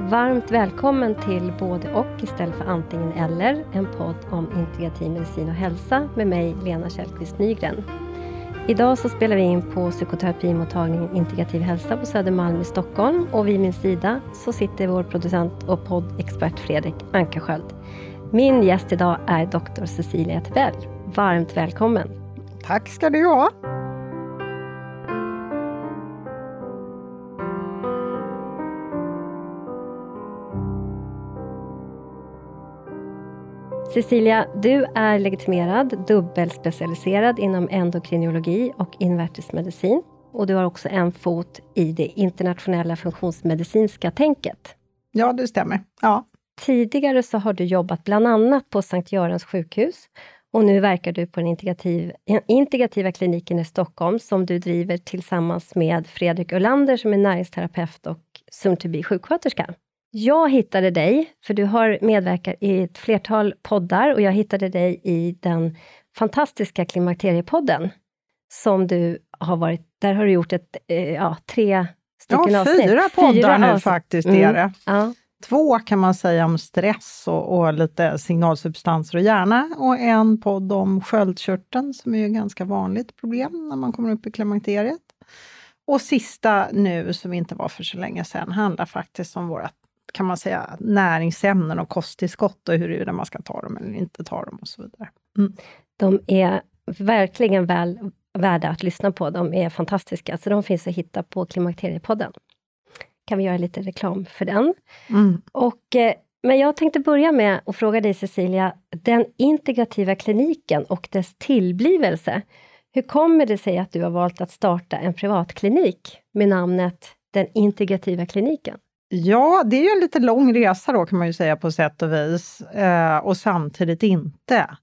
Varmt välkommen till Både och istället för antingen eller, en podd om integrativ medicin och hälsa med mig, Lena Källqvist Nygren. Idag så spelar vi in på psykoterapimottagningen Integrativ hälsa på Södermalm i Stockholm och vid min sida så sitter vår producent och poddexpert Fredrik Ankarsköld. Min gäst idag är doktor Cecilia Tebell. Varmt välkommen! Tack ska du ha! Cecilia, du är legitimerad dubbelspecialiserad inom endokrinologi och invärtesmedicin. Och du har också en fot i det internationella funktionsmedicinska tänket. Ja, det stämmer. Ja. Tidigare så har du jobbat bland annat på Sankt Görans sjukhus och nu verkar du på den integrativ, integrativa kliniken i Stockholm som du driver tillsammans med Fredrik Ölander som är näringsterapeut och soon to be sjuksköterska. Jag hittade dig, för du har medverkat i ett flertal poddar och jag hittade dig i den fantastiska Klimakteriepodden som du har varit, där har du gjort ett, eh, ja, tre stycken ja, avsnitt. Fyra poddar fyra nu avsnitt. faktiskt Mm, är det. Ja. Två kan man säga om stress och, och lite signalsubstanser och hjärna och en podd om sköldkörteln som är ju ganska vanligt problem när man kommer upp i klimakteriet. Och sista nu, som inte var för så länge sedan, handlar faktiskt om våra kan man säga, näringsämnen och kosttillskott och huruvida man ska ta dem eller inte ta dem och så vidare. Mm. De är verkligen väl värda att lyssna på. De är fantastiska, så de finns att hitta på Klimakteriepodden. Kan vi göra lite reklam för den. Mm. Och, eh, men jag tänkte börja med att fråga dig Cecilia, den integrativa kliniken och dess tillblivelse. Hur kommer det sig att du har valt att starta en privatklinik med namnet Den integrativa kliniken? Ja, det är ju en lite lång resa då kan man ju säga på sätt och vis eh, och samtidigt inte.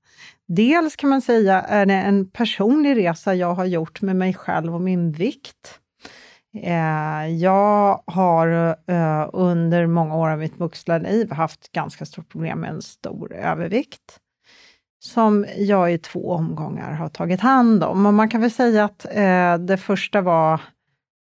Dels kan man säga är det en personlig resa jag har gjort med mig själv och min vikt. Eh, jag har eh, under många år av mitt vuxna liv haft ganska stort problem med en stor övervikt som jag i två omgångar har tagit hand om. Och man kan väl säga att eh, det första var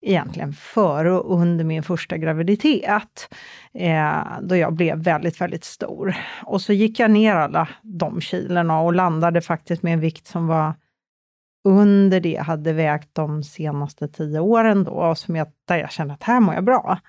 egentligen före och under min första graviditet, eh, då jag blev väldigt, väldigt stor. Och så gick jag ner alla de kilorna och landade faktiskt med en vikt som var under det jag hade vägt de senaste tio åren då, och som jag, där jag kände att här mår jag bra.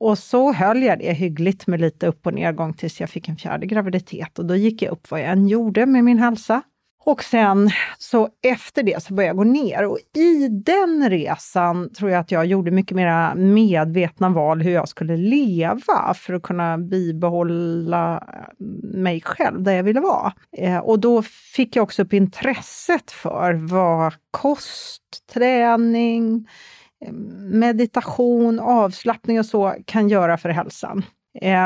Och så höll jag det hyggligt med lite upp och nedgång tills jag fick en fjärde graviditet och då gick jag upp vad jag än gjorde med min hälsa. Och sen så efter det så började jag gå ner och i den resan tror jag att jag gjorde mycket mer medvetna val hur jag skulle leva för att kunna bibehålla eh, mig själv där jag ville vara. Eh, och då fick jag också upp intresset för vad kost, träning, eh, meditation, avslappning och så kan göra för hälsan.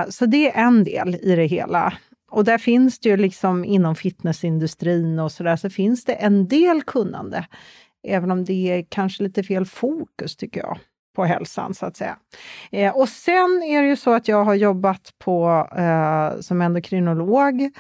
Så det är en del i det hela. Och där finns det ju liksom inom fitnessindustrin och sådär, så finns det en del kunnande. Även om det är kanske lite fel fokus, tycker jag, på hälsan, så att säga. Eh, och sen är det ju så att jag har jobbat på, eh, som endokrinolog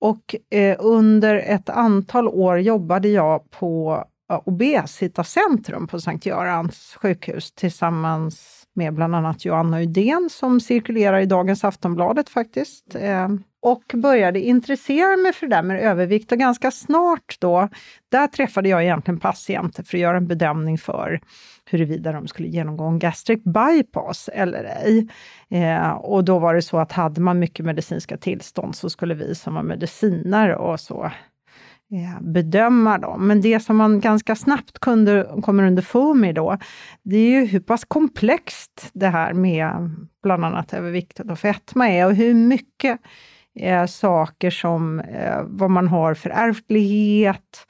och eh, under ett antal år jobbade jag på eh, Obesitascentrum på Sankt Görans sjukhus tillsammans med bland annat Joanna Udén som cirkulerar i dagens Aftonbladet faktiskt. Eh, och började intressera mig för det där med övervikt och ganska snart då, där träffade jag egentligen patienter för att göra en bedömning för huruvida de skulle genomgå en gastric bypass eller ej. Eh, och då var det så att hade man mycket medicinska tillstånd så skulle vi som var medicinare och så eh, bedöma dem. Men det som man ganska snabbt kunde, kommer underfund med då, det är ju hur pass komplext det här med bland annat övervikt och fetma är och hur mycket eh, saker som eh, vad man har för ärftlighet,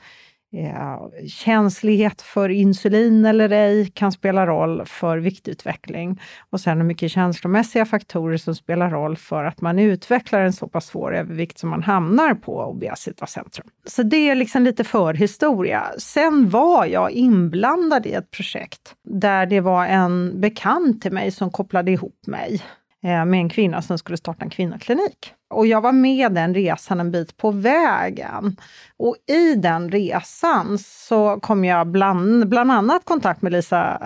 eh, känslighet för insulin eller ej kan spela roll för viktutveckling. Och sen hur mycket känslomässiga faktorer som spelar roll för att man utvecklar en så pass svår övervikt som man hamnar på Obesitascentrum. Så det är liksom lite förhistoria. Sen var jag inblandad i ett projekt där det var en bekant till mig som kopplade ihop mig eh, med en kvinna som skulle starta en kvinnoklinik. Och jag var med den resan en bit på vägen. Och i den resan så kom jag bland, bland annat kontakt med Lisa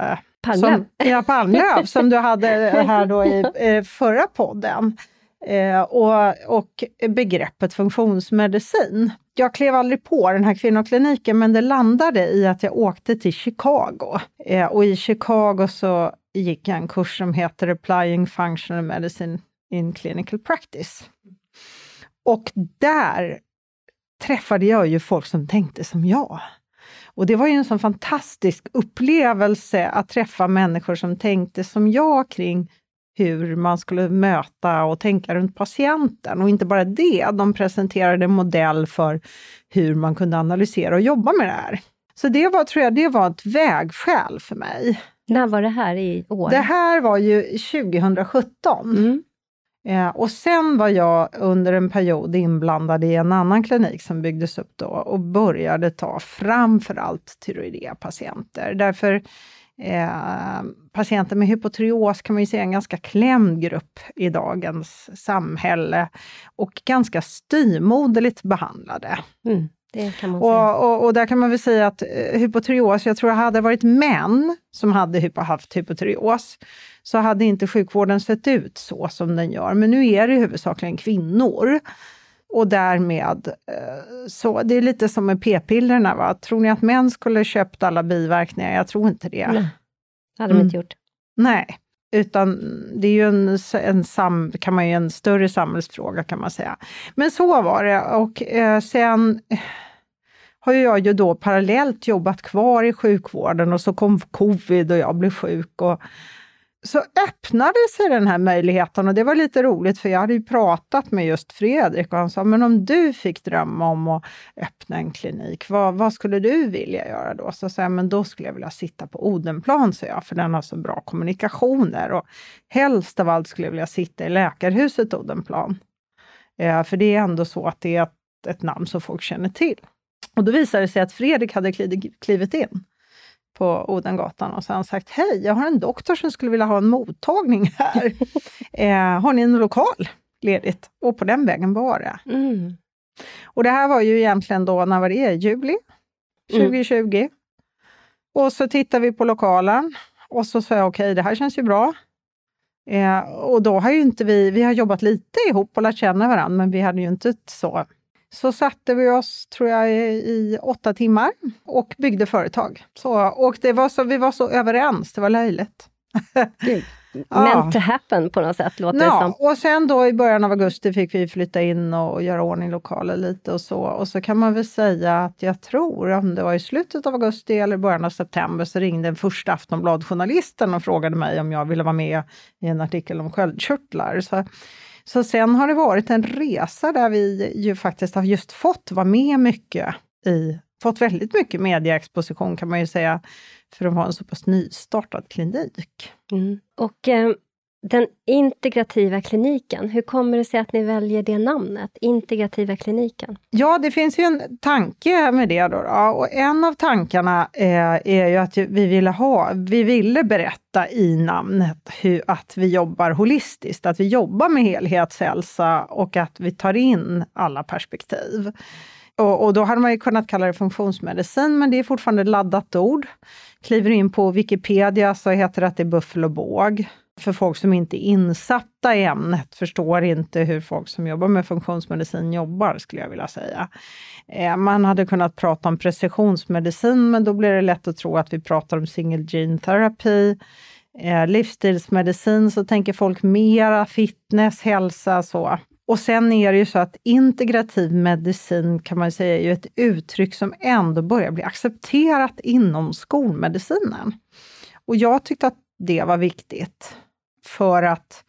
Palmlöv. Som, ja, Palmlöv, som du hade här då i eh, förra podden. Eh, och, och begreppet funktionsmedicin. Jag klev aldrig på den här kvinnokliniken, men det landade i att jag åkte till Chicago. Eh, och i Chicago så gick jag en kurs som heter Applying Functional Medicine in Clinical Practice. Och där träffade jag ju folk som tänkte som jag. Och det var ju en sån fantastisk upplevelse att träffa människor som tänkte som jag kring hur man skulle möta och tänka runt patienten. Och inte bara det, de presenterade en modell för hur man kunde analysera och jobba med det här. Så det var, tror jag, det var ett vägskäl för mig. När var det här i år? Det här var ju 2017. Mm. Eh, och sen var jag under en period inblandad i en annan klinik som byggdes upp då och började ta framförallt tyroidea-patienter. Därför eh, patienter med hypotyreos kan man ju säga är en ganska klämd grupp i dagens samhälle och ganska styrmoderligt behandlade. Mm. Och, och, och, där kan man väl säga att eh, hypotyreos, jag tror det hade varit män som hade haft hypotyreos, så hade inte sjukvården sett ut så som den gör. Men nu är det huvudsakligen kvinnor. Och därmed, eh, så det är lite som med p-pillerna. Va? Tror ni att män skulle köpt alla biverkningar? Jag tror inte det. Nej, det hade de mm. inte gjort. Nej, utan det är ju en, en, sam, kan man ju, en större samhällsfråga kan man säga. Men så var det och eh, sen har jag ju då parallellt jobbat kvar i sjukvården och så kom covid och jag blev sjuk. Och, så öppnade sig den här möjligheten och det var lite roligt för jag hade ju pratat med just Fredrik och han sa, men om du fick drömma om att öppna en klinik, vad, vad skulle du vilja göra då? Så sa jag, men då skulle jag vilja sitta på Odenplan, sa jag, för den har så bra kommunikationer och helst av allt skulle jag vilja sitta i läkarhuset Odenplan. Eh, för det är ändå så att det är ett, ett namn som folk känner till. Och då visade det sig att Fredrik hade klivit in på Odengatan och han sagt Hej, jag har en doktor som skulle vilja ha en mottagning här. eh, har ni en lokal ledigt? Och på den vägen var det. Mm. Och det här var ju egentligen då, när var det? Juli 2020. Mm. Och så tittade vi på lokalen och så sa jag okej, okay, det här känns ju bra. Eh, och då har ju inte vi, vi har jobbat lite ihop och lärt känna varandra, men vi hade ju inte så så satte vi oss, tror jag, i åtta timmar och byggde företag. Så, och det var så, vi var så överens, det var löjligt. Meant to happen på något sätt, låter ja, det som. Och sen då i början av augusti fick vi flytta in och göra ordning lokaler lite och så. Och så kan man väl säga att jag tror, om det var i slutet av augusti eller början av september, så ringde den första Aftonbladjournalisten och frågade mig om jag ville vara med i en artikel om sköldkörtlar. Så så sen har det varit en resa där vi ju faktiskt har just fått vara med mycket i, fått väldigt mycket medieexposition kan man ju säga, för att vara en så pass nystartad klinik. Mm. Och eh, den integrativa kliniken, hur kommer det sig att ni väljer det namnet? Integrativa kliniken? Ja, det finns ju en tanke med det. Då, då. och en av tankarna är, är ju att vi ville, ha, vi ville berätta i namnet hur, att vi jobbar holistiskt, att vi jobbar med helhetshälsa och att vi tar in alla perspektiv. Och, och, då hade man ju kunnat kalla det funktionsmedicin, men det är fortfarande ett laddat ord. Kliver in på Wikipedia så heter det att det är buffel och båg för folk som inte är insatta i ämnet, förstår inte hur folk som jobbar med funktionsmedicin jobbar, skulle jag vilja säga. Eh, man hade kunnat prata om precisionsmedicin, men då blir det lätt att tro att vi pratar om single gene therapy. Eh, livsstilsmedicin så tänker folk mera fitness, hälsa, så. Och sen är det ju så att integrativ medicin kan man säga är ju ett uttryck som ändå börjar bli accepterat inom skolmedicinen. Och jag tyckte att det var viktigt för att,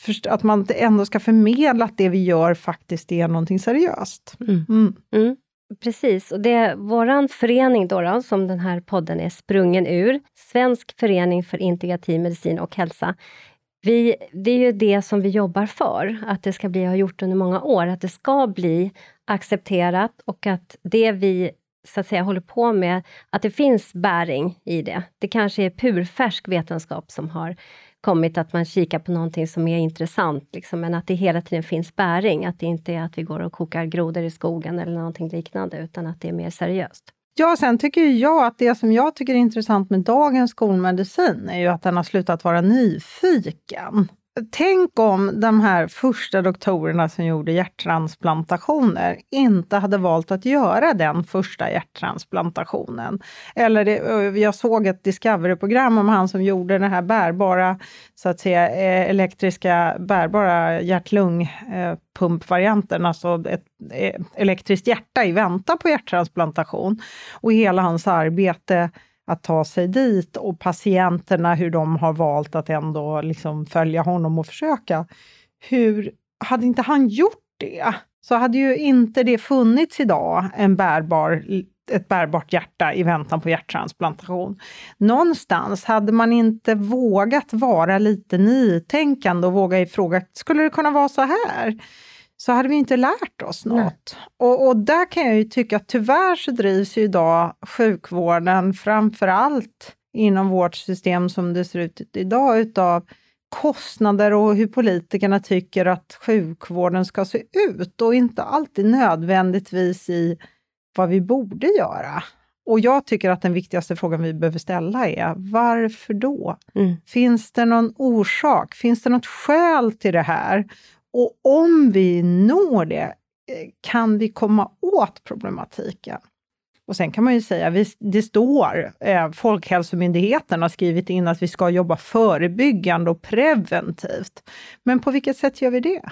för att man ändå ska förmedla att det vi gör faktiskt är någonting seriöst. Mm. Mm. Mm. Precis, och det är vår förening då, då, som den här podden är sprungen ur, Svensk förening för integrativ medicin och hälsa. Vi, det är ju det som vi jobbar för, att det ska bli, har gjort under många år, att det ska bli accepterat och att det vi så att säga håller på med, att det finns bäring i det. Det kanske är purfärsk vetenskap som har kommit att man kikar på någonting som är intressant, liksom, men att det hela tiden finns bäring. Att det inte är att vi går och kokar grodor i skogen eller någonting liknande, utan att det är mer seriöst. Ja, sen tycker jag att det som jag tycker är intressant med dagens skolmedicin är ju att den har slutat vara nyfiken. Tänk om de här första doktorerna som gjorde hjärttransplantationer inte hade valt att göra den första hjärttransplantationen. Eller det, jag såg ett Discovery-program om han som gjorde den här bärbara, så att säga, eh, elektriska bärbara hjärt-lungpumpvarianten, eh, alltså ett eh, elektriskt hjärta i väntan på hjärttransplantation. Och hela hans arbete att ta sig dit och patienterna, hur de har valt att ändå liksom följa honom och försöka. Hur, hade inte han gjort det, så hade ju inte det funnits idag, en bärbar, ett bärbart hjärta i väntan på hjärttransplantation. Någonstans hade man inte vågat vara lite nytänkande och våga ifråga, skulle det kunna vara så här? Så hade vi inte lärt oss något. Och, och, där kan jag ju tycka att tyvärr så drivs ju idag sjukvården framför allt inom vårt system som det ser ut idag utav kostnader och hur politikerna tycker att sjukvården ska se ut och inte alltid nödvändigtvis i vad vi borde göra. Och jag tycker att den viktigaste frågan vi behöver ställa är varför då? Mm. Finns det någon orsak? Finns det något skäl till det här? Och om vi når det, eh, kan vi komma åt problematiken? Och sen kan man ju säga, det står, eh, Folkhälsomyndigheten har skrivit in att vi ska jobba förebyggande och preventivt. Men på vilket sätt gör vi det?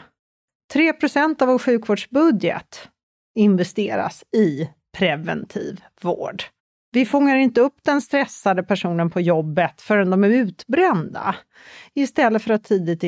3% av vår sjukvårdsbudget investeras i preventiv vård. Vi fångar inte upp den stressade personen på jobbet förrän de är utbrända. Istället för att tidigt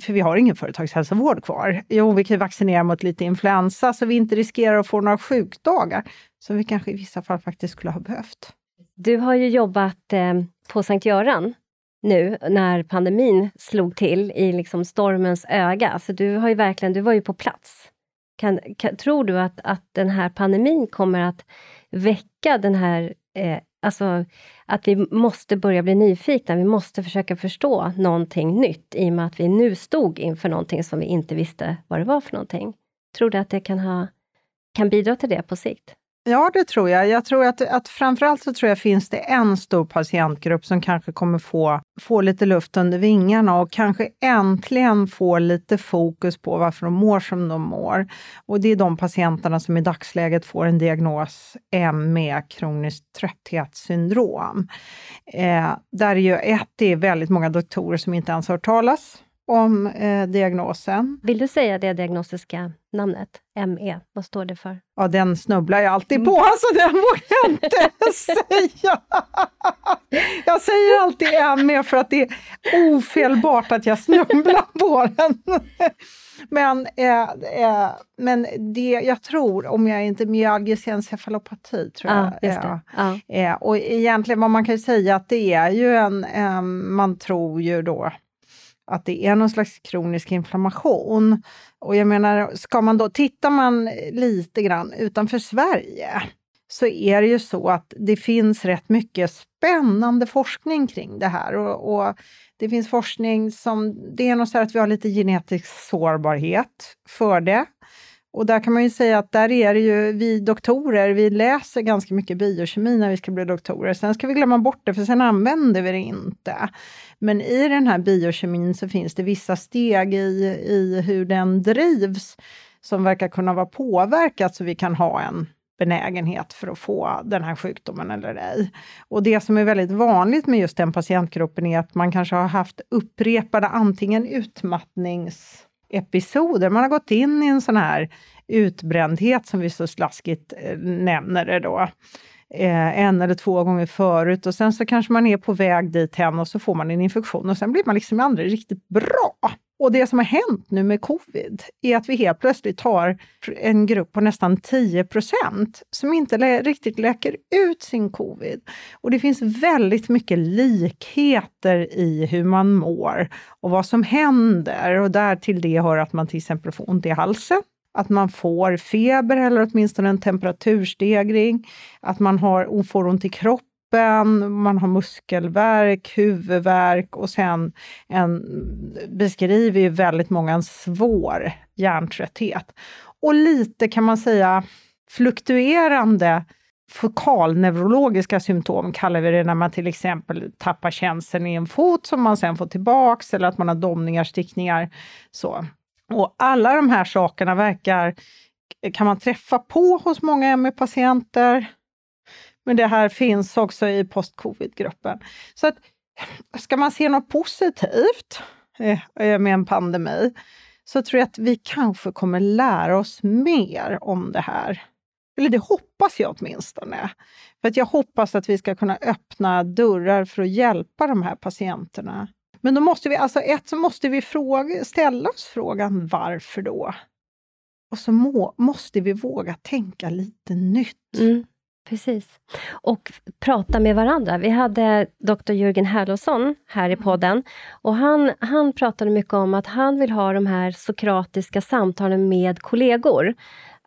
för vi har ingen företagshälsovård kvar. Jo, vi kan vaccinera mot lite influensa så vi inte riskerar att få några sjukdagar som vi kanske i vissa fall faktiskt skulle ha behövt. Du har ju jobbat eh, på Sankt Göran nu när pandemin slog till i liksom stormens öga. Så du, har ju verkligen, du var ju på plats. Kan, kan, tror du att, att den här pandemin kommer att väcka den här eh, alltså, att vi måste börja bli nyfikna, vi måste försöka förstå någonting nytt i och med att vi nu stod inför någonting som vi inte visste vad det var för någonting. Tror du att det kan, ha, kan bidra till det på sikt? Ja, det tror jag. Jag tror att, att framförallt så tror jag finns det en stor patientgrupp som kanske kommer få, få lite luft under vingarna och kanske äntligen få lite fokus på varför de mår som de mår. Och det är de patienterna som i dagsläget får en diagnos ME, kroniskt trötthetssyndrom. Eh, där är ju ett, det är väldigt många doktorer som inte ens har hört talas om eh, diagnosen. Vill du säga det diagnostiska namnet? ME, vad står det för? Ja, den snubblar jag alltid på, mm. så den vågar jag inte säga. Jag säger alltid ME för att det är ofelbart att jag snubblar på den. Men, eh, eh, men det jag tror, om jag inte myalgisk encefalopati, tror ah, jag. Ja, ah. eh, och egentligen vad man kan säga att det är ju en, man tror ju då att det är någon slags kronisk inflammation. Och jag menar, ska man då, tittar man lite grann utanför Sverige så är det ju så att det finns rätt mycket spännande forskning kring det här. Och, och det finns forskning som, det är nog så att vi har lite genetisk sårbarhet för det. Och där kan man ju säga att där är det ju vi doktorer, vi läser ganska mycket biokemi när vi ska bli doktorer. Sen ska vi glömma bort det, för sen använder vi det inte. Men i den här biokemin så finns det vissa steg i, i hur den drivs som verkar kunna vara påverkat så vi kan ha en benägenhet för att få den här sjukdomen eller ej. Och det som är väldigt vanligt med just den patientgruppen är att man kanske har haft upprepade antingen utmattnings episoder. Man har gått in i en sån här utbrändhet som vi så slaskigt eh, nämner det då. Eh, en eller två gånger förut och sen så kanske man är på väg dit hen och så får man en infektion och sen blir man liksom aldrig riktigt bra. Och det som har hänt nu med covid är att vi helt plötsligt har en grupp på nästan 10 procent som inte lä riktigt läker ut sin covid. Och det finns väldigt mycket likheter i hur man mår och vad som händer. Och där till det hör att man till exempel får ont i halsen, att man får feber eller åtminstone en temperaturstegring, att man har, får ont i kroppen kroppen, man har muskelvärk, huvudvärk och sen en, beskriver ju väldigt många en svår hjärntrötthet. Och lite kan man säga fluktuerande fokalneurologiska symptom kallar vi det när man till exempel tappar känseln i en fot som man sen får tillbaks eller att man har domningar, stickningar. Så. Och alla de här sakerna verkar, kan man träffa på hos många ME-patienter. Men det här finns också i post-covid-gruppen. Så att, ska man se något positivt eh, eh, med en pandemi så tror jag att vi kanske kommer lära oss mer om det här. Eller det hoppas jag åtminstone. För att jag hoppas att vi ska kunna öppna dörrar för att hjälpa de här patienterna. Men då måste vi, alltså ett så måste vi fråga, ställa oss frågan varför då? Och så må, måste vi våga tänka lite nytt. Mm, precis. Och prata med varandra. Vi hade Dr. Jörgen Herlofsson här i mm. podden. Och han, han pratade mycket om att han vill ha de här sokratiska samtalen med kollegor.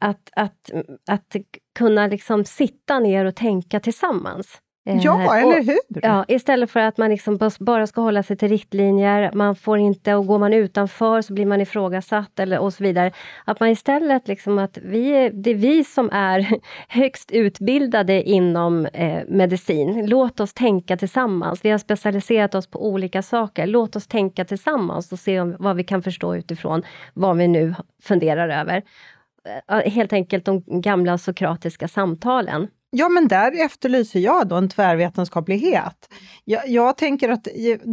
Att, att, att kunna liksom sitta ner och tänka tillsammans. Ja, eh, eller hur? Ja, istället för att man liksom bara ska hålla sig till riktlinjer, man får inte, och går man utanför så blir man ifrågasatt eller, och så vidare. Att man istället, liksom att vi, det är vi som är högst utbildade inom eh, medicin. Låt oss tänka tillsammans. Vi har specialiserat oss på olika saker. Låt oss tänka tillsammans och se om, vad vi kan förstå utifrån vad vi nu funderar över. Eh, helt enkelt de gamla sokratiska samtalen. Ja, men där efterlyser jag då en tvärvetenskaplighet. Jag, jag, tänker att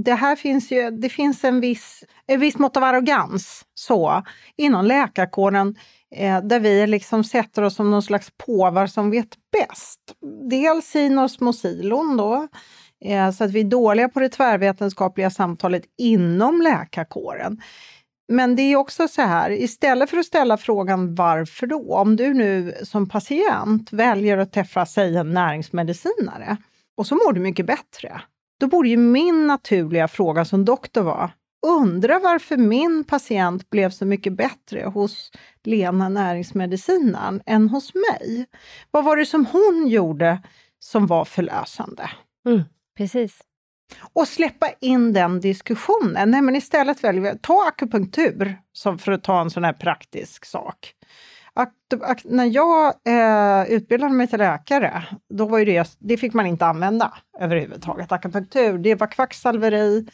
det här finns ju, det finns en viss, en viss mått av arrogans så, inom läkarkåren eh, där vi liksom sätter oss som någon slags påvar som vet bäst. Dels i mosilon då, eh, så att vi är dåliga på det tvärvetenskapliga samtalet inom läkarkåren. Men det är också så här, istället för att ställa frågan varför då? Om du nu som patient väljer att träffa, säg en näringsmedicinare, och så mår du mycket bättre. Då borde ju min naturliga fråga som doktor vara, undra varför min patient blev så mycket bättre hos Lena näringsmedicinaren än hos mig. Vad var det som hon gjorde som var förlösande? Mm, precis och släppa in den diskussionen. Nej, men istället väljer vi ta akupunktur, som för att ta en sån här praktisk sak. Ak ak när jag eh, utbildade mig till läkare, då var ju det, det fick man inte använda överhuvudtaget. Akupunktur, det var kvacksalveri.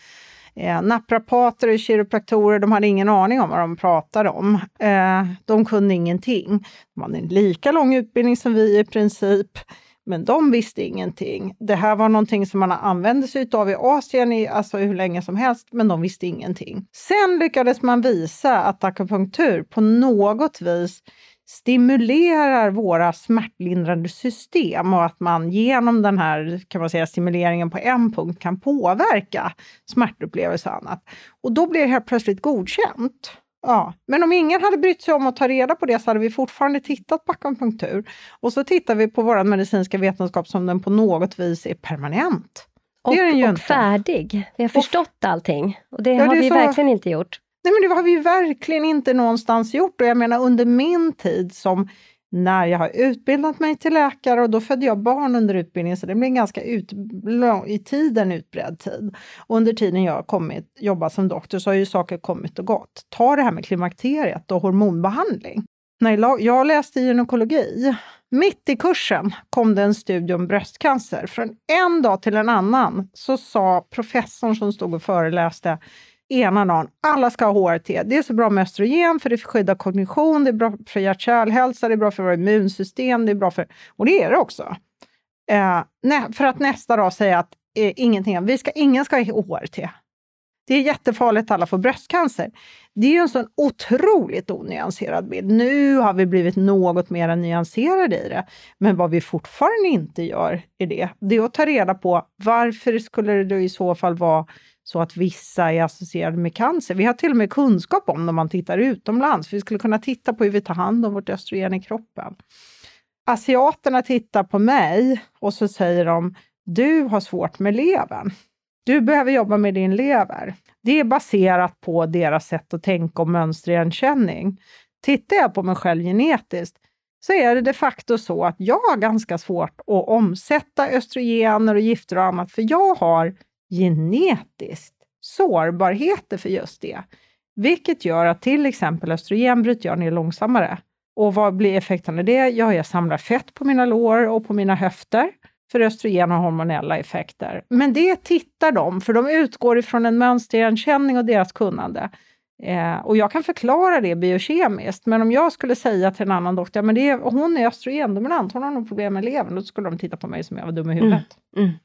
Eh, naprapater och kiropraktorer, de hade ingen aning om vad de pratade om. Eh, de kunde ingenting. De hade en lika lång utbildning som vi i princip. Men de visste ingenting. Det här var någonting som man använde sig av i Asien i, alltså hur länge som helst, men de visste ingenting. Sen lyckades man visa att akupunktur på något vis stimulerar våra smärtlindrande system och att man genom den här kan man säga, stimuleringen på en punkt kan påverka smärtupplevelse och annat. Och då blir det helt plötsligt godkänt. Ja, men om ingen hade brytt sig om att ta reda på det så hade vi fortfarande tittat på akupunktur. Och så tittar vi på vår medicinska vetenskap som den på något vis är permanent. Och, är och färdig. Vi har förstått och, allting. Och det ja, har det vi så, verkligen inte gjort. Nej, men det har vi verkligen inte någonstans gjort. Och jag menar under min tid som när jag har utbildat mig till läkare och då födde jag barn under utbildningen så det blev en ganska ut, lång, i tiden utbredd tid. Och under tiden jag har kommit, jobbat som doktor så har ju saker kommit och gått. Ta det här med klimakteriet och hormonbehandling. När jag läste gynekologi, mitt i kursen kom det en studie om bröstcancer. Från en dag till en annan så sa professorn som stod och föreläste ena dagen, alla ska ha HRT. Det är så bra med östrogen för det skyddar kognition, det är bra för hjärt-kärlhälsa, det är bra för vårt immunsystem, det är bra för... Och det är det också. Eh, för att nästa dag säga att eh, ingenting, vi ska, ingen ska ha HRT. Det är jättefarligt att alla får bröstcancer. Det är ju en sån otroligt onyanserad bild. Nu har vi blivit något mer nyanserade i det. Men vad vi fortfarande inte gör i det, det är att ta reda på varför skulle det då i så fall vara så att vissa är associerade med cancer. Vi har till och med kunskap om det om man tittar utomlands. Vi skulle kunna titta på hur vi tar hand om vårt östrogen i kroppen. Asiaterna tittar på mig och så säger de, du har svårt med levern. Du behöver jobba med din lever. Det är baserat på deras sätt att tänka och mönsterigenkänning. Tittar jag på mig själv genetiskt så är det de facto så att jag har ganska svårt att omsätta östrogener och gifter och annat, för jag har genetiskt sårbarheter för just det. Vilket gör att till exempel östrogen bryter jag ner långsammare. Och vad blir effekten av det? Ja, jag samlar fett på mina lår och på mina höfter. För östrogen har hormonella effekter. Men det tittar de, för de utgår ifrån en mönsterigenkänning och deras kunnande. Eh, och jag kan förklara det biokemiskt, men om jag skulle säga till en annan doktor, men det är, hon är östrogendominant, hon har något problem med levern, då skulle de titta på mig som jag var dum i huvudet. Mm. Mm.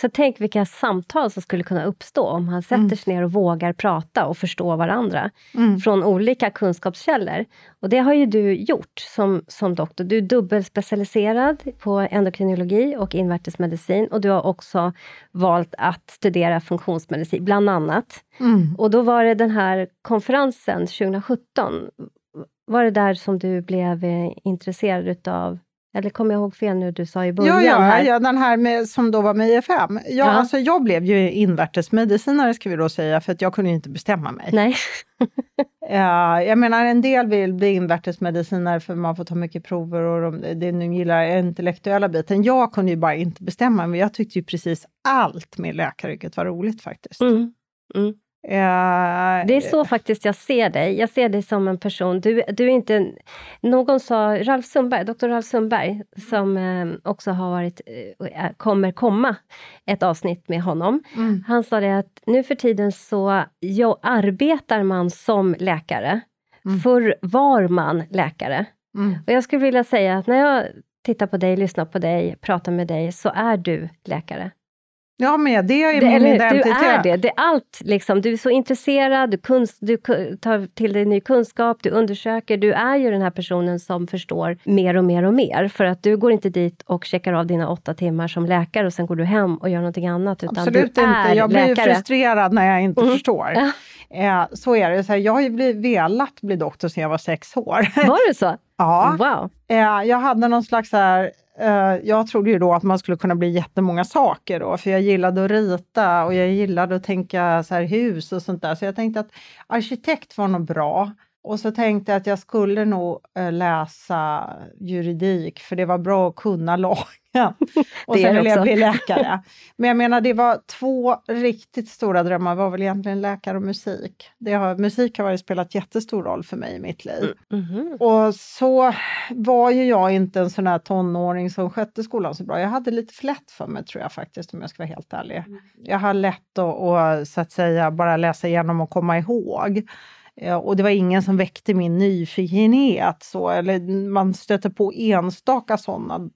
Så tänk vilka samtal som skulle kunna uppstå om han sätter mm. sig ner och vågar prata och förstå varandra mm. från olika kunskapskällor. Och det har ju du gjort som, som doktor. Du är dubbelspecialiserad på endokrinologi och invärtesmedicin och du har också valt att studera funktionsmedicin, bland annat. Mm. Och då var det den här konferensen 2017, var det där som du blev eh, intresserad utav eller kommer jag ihåg fel nu du sa i början? Ja, ja, här? ja den här med, som då var med IFM. Ja, ja. Alltså, jag blev ju invärtesmedicinare ska vi då säga, för att jag kunde inte bestämma mig. Nej. ja, jag menar en del vill bli invärtesmedicinare för man får ta mycket prover och de, de gillar intellektuella biten. Jag kunde ju bara inte bestämma mig. Jag tyckte ju precis allt med läkaryrket var roligt faktiskt. Mm. Mm. Uh, det är så faktiskt jag ser dig. Jag ser dig som en person. Du, du är inte... Någon sa, Ralf Sundberg, doktor Ralf Sundberg, som eh, också har varit, eh, kommer komma ett avsnitt med honom. Mm. Han sa det att nu för tiden så jo, arbetar man som läkare. Mm. Förr var man läkare. Mm. Och jag skulle vilja säga att när jag tittar på dig, lyssnar på dig, pratar med dig, så är du läkare. Ja, men det är min eller, identitet. Du är det. det är allt, liksom. Du är så intresserad, du, kunst, du tar till dig ny kunskap, du undersöker. Du är ju den här personen som förstår mer och mer och mer. För att du går inte dit och checkar av dina åtta timmar som läkare och sen går du hem och gör någonting annat. Utan Absolut du inte. Jag blir läkare. frustrerad när jag inte mm. förstår. Eh, så är det. Så här, jag har ju velat bli doktor sedan jag var sex år. Var det så? ja. Wow. Eh, jag hade någon slags så här, Eh, jag trodde ju då att man skulle kunna bli jättemånga saker då, för jag gillade att rita och jag gillade att tänka så här hus och sånt där. Så jag tänkte att arkitekt var nog bra. Och så tänkte jag att jag skulle nog eh, läsa juridik, för det var bra att kunna lagen. Och sen ville jag bli läkare. Men jag menar, det var två riktigt stora drömmar, var väl egentligen läkare och musik. Det har, musik har varit, spelat jättestor roll för mig i mitt liv. Mm -hmm. Och så var ju jag inte en sån här tonåring som skötte skolan så bra. Jag hade lite för lätt för mig, tror jag faktiskt, om jag ska vara helt ärlig. Mm. Jag har lätt att, att, så att säga, bara läsa igenom och komma ihåg. Och det var ingen som väckte min nyfikenhet. Så, eller man stöter på enstaka sådana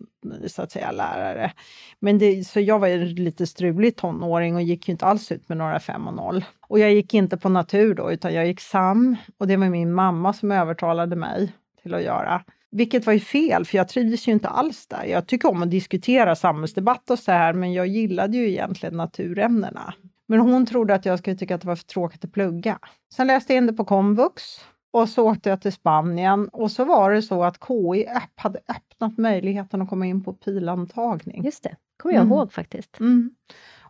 så att säga, lärare. Men det, så jag var ju lite strulig tonåring och gick ju inte alls ut med några 5 och 0. Och jag gick inte på natur då, utan jag gick SAM. Och det var min mamma som övertalade mig till att göra. Vilket var ju fel, för jag trivdes ju inte alls där. Jag tycker om att diskutera samhällsdebatt och så här, men jag gillade ju egentligen naturämnena. Men hon trodde att jag skulle tycka att det var för tråkigt att plugga. Sen läste jag in det på komvux och så åkte jag till Spanien och så var det så att KI hade öppnat möjligheten att komma in på pilantagning. Just det, kommer jag mm. ihåg faktiskt. Mm.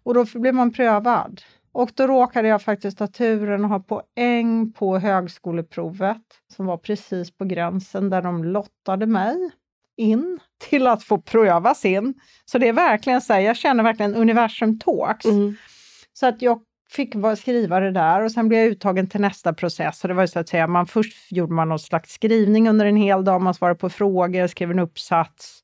Och då blev man prövad. Och då råkade jag faktiskt ha turen att ha poäng på högskoleprovet som var precis på gränsen där de lottade mig in till att få prövas in. Så det är verkligen så här, jag känner verkligen universum talks. Mm. Så att jag fick skriva det där och sen blev jag uttagen till nästa process. Och det var så att säga, man, först gjorde man någon slags skrivning under en hel dag, man svarade på frågor, skrev en uppsats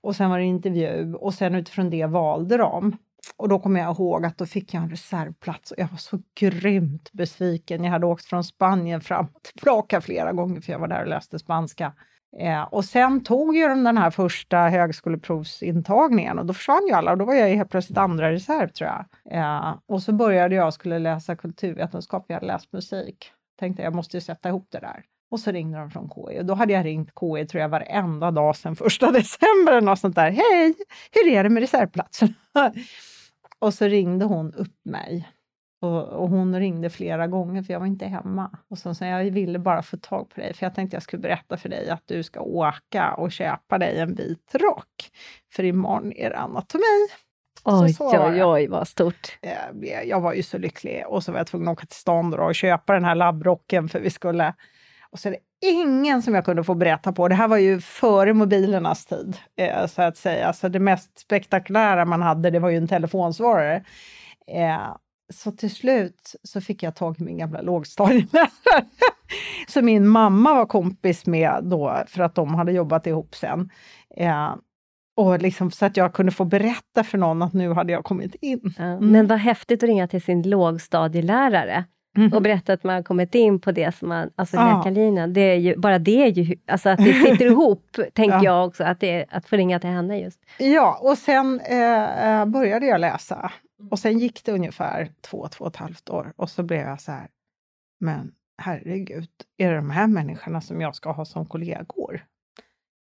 och sen var det intervju och sen utifrån det valde de. Och då kommer jag ihåg att då fick jag en reservplats och jag var så grymt besviken. Jag hade åkt från Spanien fram och tillbaka flera gånger för jag var där och läste spanska. Eh, och sen tog ju de den här första högskoleprovsintagningen och då försvann ju alla och då var jag helt plötsligt andra reserv tror jag. Eh, och så började jag skulle läsa kulturvetenskap, jag hade läst musik. Tänkte jag måste ju sätta ihop det där. Och så ringde de från KI och då hade jag ringt KI tror jag varenda dag sedan första december eller något sånt där. Hej, hur är det med reservplatserna? och så ringde hon upp mig och, och, hon ringde flera gånger för jag var inte hemma. Och så sa jag ville bara få tag på dig för jag tänkte jag skulle berätta för dig att du ska åka och köpa dig en vit rock. För imorgon är det anatomi. Oj, så oj, oj, vad stort. Jag var ju så lycklig och så var jag tvungen att åka till stan och köpa den här labbrocken för vi skulle... Och så är det ingen som jag kunde få berätta på. Det här var ju före mobilernas tid, eh, så att säga. Så det mest spektakulära man hade, det var ju en telefonsvarare. Eh, så till slut så fick jag tag i min gamla lågstadielärare som min mamma var kompis med då, för att de hade jobbat ihop sen. Eh, och liksom, så att jag kunde få berätta för någon att nu hade jag kommit in. Mm. Men vad häftigt att ringa till sin lågstadielärare mm. och berätta att man har kommit in på det som man, alltså ja. läkarlinjen. Det är ju, bara det är ju, alltså att det sitter ihop, tänker ja. jag också, att, det, att få ringa till henne just. Ja, och sen eh, eh, började jag läsa. Och sen gick det ungefär två, två och ett halvt år och så blev jag så här, men herregud, är det de här människorna som jag ska ha som kollegor?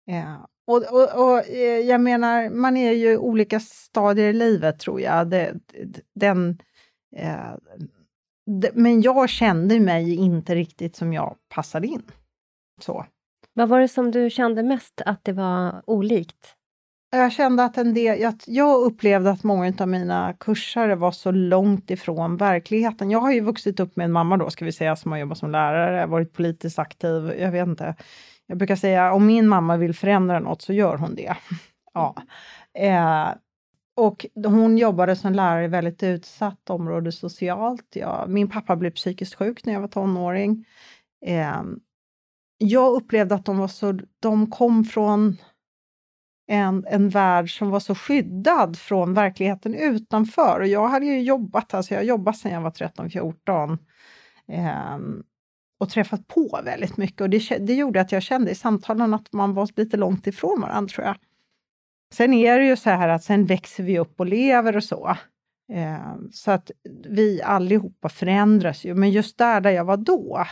Eh, och, och, och, eh, jag menar, man är ju olika stadier i livet tror jag. Det, den, eh, men jag kände mig inte riktigt som jag passade in. Så. Vad var det som du kände mest att det var olikt? Jag kände att en del, jag, jag upplevde att många av mina kursare var så långt ifrån verkligheten. Jag har ju vuxit upp med en mamma då, ska vi säga, som har jobbat som lärare, varit politiskt aktiv. Jag vet inte. Jag brukar säga om min mamma vill förändra något så gör hon det. ja. Eh, och hon jobbade som lärare i väldigt utsatt område socialt. Jag, min pappa blev psykiskt sjuk när jag var tonåring. Eh, jag upplevde att de var så, de kom från en, en värld som var så skyddad från verkligheten utanför. Och jag hade ju jobbat, alltså jag jobbat sedan jag var 13-14 eh, och träffat på väldigt mycket. Och det, det gjorde att jag kände i samtalen att man var lite långt ifrån varandra, tror jag. Sen är det ju så här att sen växer vi upp och lever och så. Eh, så att vi allihopa förändras ju, men just där, där jag var då,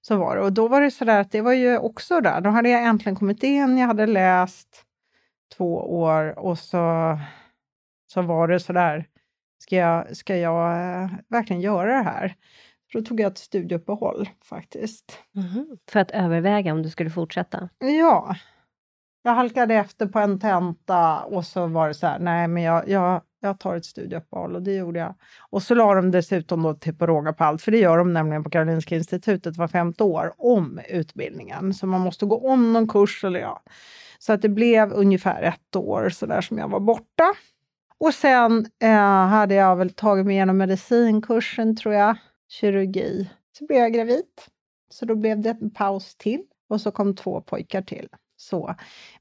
så var det. Och då var det så där att det var ju också där, då hade jag äntligen kommit in, jag hade läst, två år och så, så var det så där, ska jag, ska jag äh, verkligen göra det här? då tog jag ett studieuppehåll faktiskt. Mm, för att överväga om du skulle fortsätta? Ja. Jag halkade efter på en tenta och så var det så här, nej men jag, jag, jag tar ett studieuppehåll och det gjorde jag. Och så la de dessutom då till på råga på allt, för det gör de nämligen på Karolinska institutet var femte år, om utbildningen. Så man måste gå om någon kurs eller ja. Så att det blev ungefär ett år så där som jag var borta. Och sen eh, hade jag väl tagit mig igenom medicinkursen, tror jag, kirurgi. Så blev jag gravid. Så då blev det en paus till och så kom två pojkar till. Så.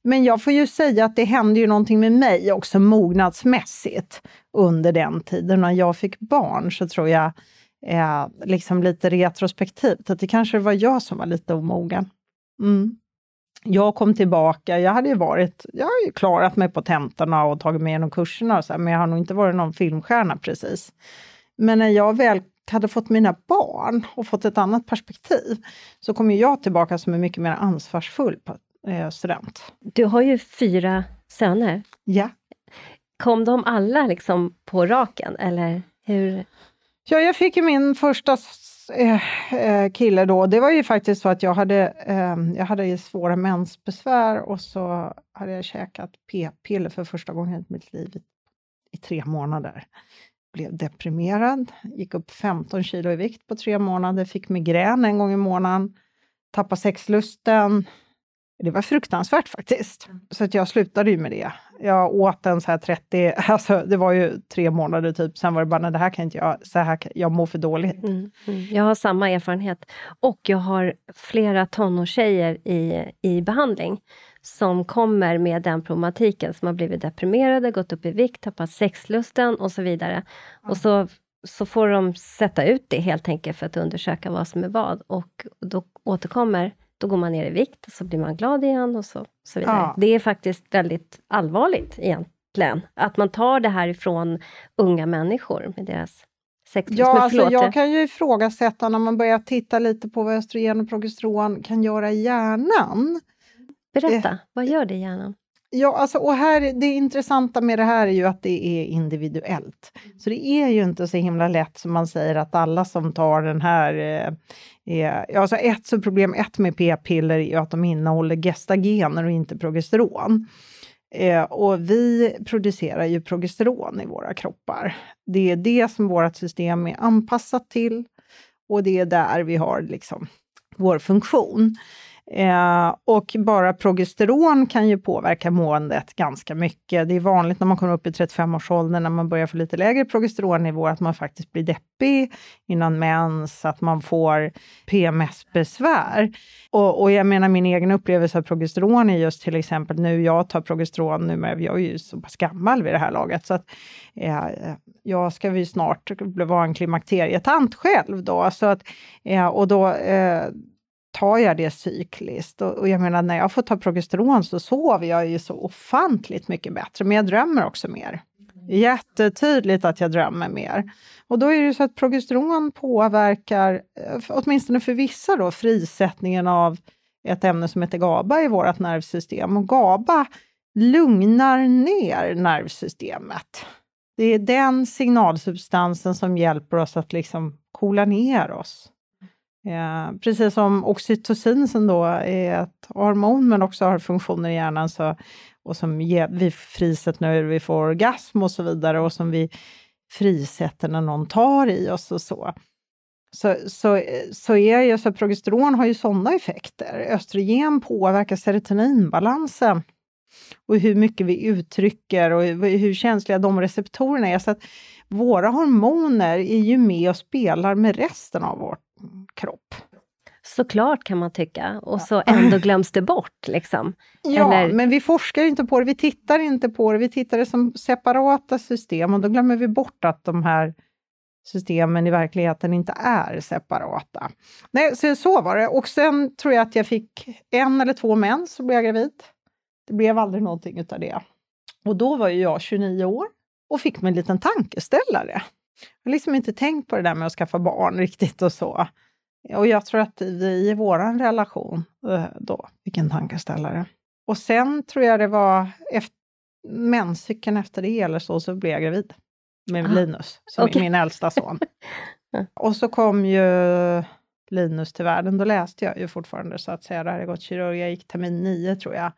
Men jag får ju säga att det hände ju någonting med mig också mognadsmässigt under den tiden. När jag fick barn så tror jag, eh, liksom lite retrospektivt, att det kanske var jag som var lite omogen. Mm jag kom tillbaka, jag hade ju varit, jag har ju klarat mig på tentorna och tagit mig igenom kurserna, och så här, men jag har nog inte varit någon filmstjärna precis. Men när jag väl hade fått mina barn och fått ett annat perspektiv, så kom jag tillbaka som en mycket mer ansvarsfull eh, student. Du har ju fyra söner. Ja. Kom de alla liksom på raken, eller hur? Ja, jag fick ju min första eh, eh, kille då, det var ju faktiskt så att jag hade, eh, jag hade svåra mensbesvär och så hade jag käkat p-piller för första gången i mitt liv i tre månader. Blev deprimerad, gick upp 15 kilo i vikt på tre månader, fick migrän en gång i månaden, tappade sexlusten, det var fruktansvärt faktiskt. Mm. Så att jag slutade ju med det. Jag åt en så här 30, alltså det var ju tre månader typ, sen var det bara, nej det här kan inte jag, så här, jag mår för dåligt. Mm, mm. Jag har samma erfarenhet. Och jag har flera tonårstjejer i, i behandling som kommer med den problematiken, som har blivit deprimerade, gått upp i vikt, tappat sexlusten och så vidare. Mm. Och så, så får de sätta ut det helt enkelt för att undersöka vad som är vad. Och då återkommer då går man ner i vikt och så blir man glad igen och så, så vidare. Ja. Det är faktiskt väldigt allvarligt egentligen, att man tar det här ifrån unga människor med deras sex. Ja, alltså jag kan ju ifrågasätta när man börjar titta lite på vad östrogen och progesteron kan göra i hjärnan. Berätta, det, vad gör det i hjärnan? Ja, alltså, och här, det intressanta med det här är ju att det är individuellt. Så det är ju inte så himla lätt som man säger att alla som tar den här... Eh, eh, alltså ett så problem ett med p-piller är att de innehåller gestagener och inte progesteron. Eh, och vi producerar ju progesteron i våra kroppar. Det är det som vårt system är anpassat till och det är där vi har liksom vår funktion. Eh, och bara progesteron kan ju påverka måendet ganska mycket. Det är vanligt när man kommer upp i 35-årsåldern, när man börjar få lite lägre progesteronnivå, att man faktiskt blir deppig innan mens, att man får PMS-besvär. Och, och, jag menar min egen upplevelse av progesteron är just till exempel nu, jag tar progesteron nu, men jag är ju så pass gammal vid det här laget, så att eh, jag ska ju snart vara en klimakterietant själv då, så att, eh, och då eh, tar jag det cykliskt. Och, och, jag menar, när jag får ta progesteron så sover jag ju så ofantligt mycket bättre, men jag drömmer också mer. Jättetydligt att jag drömmer mer. Och då är det så att progesteron påverkar, eh, åtminstone för vissa då, frisättningen av ett ämne som heter GABA i vårt nervsystem. Och GABA lugnar ner nervsystemet. Det är den signalsubstansen som hjälper oss att liksom coola ner oss. Ja, precis som oxytocin som då är ett hormon men också har funktioner i hjärnan så, och som ger, vi frisätter när vi får orgasm och så vidare och som vi frisätter när någon tar i oss och så. Så, så, så är ju, så progesteron har ju sådana effekter. Östrogen påverkar serotoninbalansen och hur mycket vi uttrycker och hur känsliga de receptorerna är. Så att våra hormoner är ju med och spelar med resten av vårt kropp. Såklart kan man tycka, och så ändå glöms det bort. Liksom. Ja, Eller... men vi forskar inte på det, vi tittar inte på det, vi tittar det som separata system och då glömmer vi bort att de här systemen i verkligheten inte är separata. Nej, så, så var det. Och sen tror jag att jag fick en eller två mens så blev jag gravid. Det blev aldrig någonting utav det. Och då var ju jag 29 år och fick mig en liten tankeställare. Jag har liksom inte tänkt på det där med att skaffa barn riktigt och så. Och jag tror att vi i vår relation eh, då fick en tankeställare. Och sen tror jag det var efter, menscykeln efter det eller så, så blev jag gravid med ah, Linus, som okay. är min äldsta son. och så kom ju Linus till världen, då läste jag ju fortfarande så att säga, det hade gått kirurg, jag gick termin nio tror jag.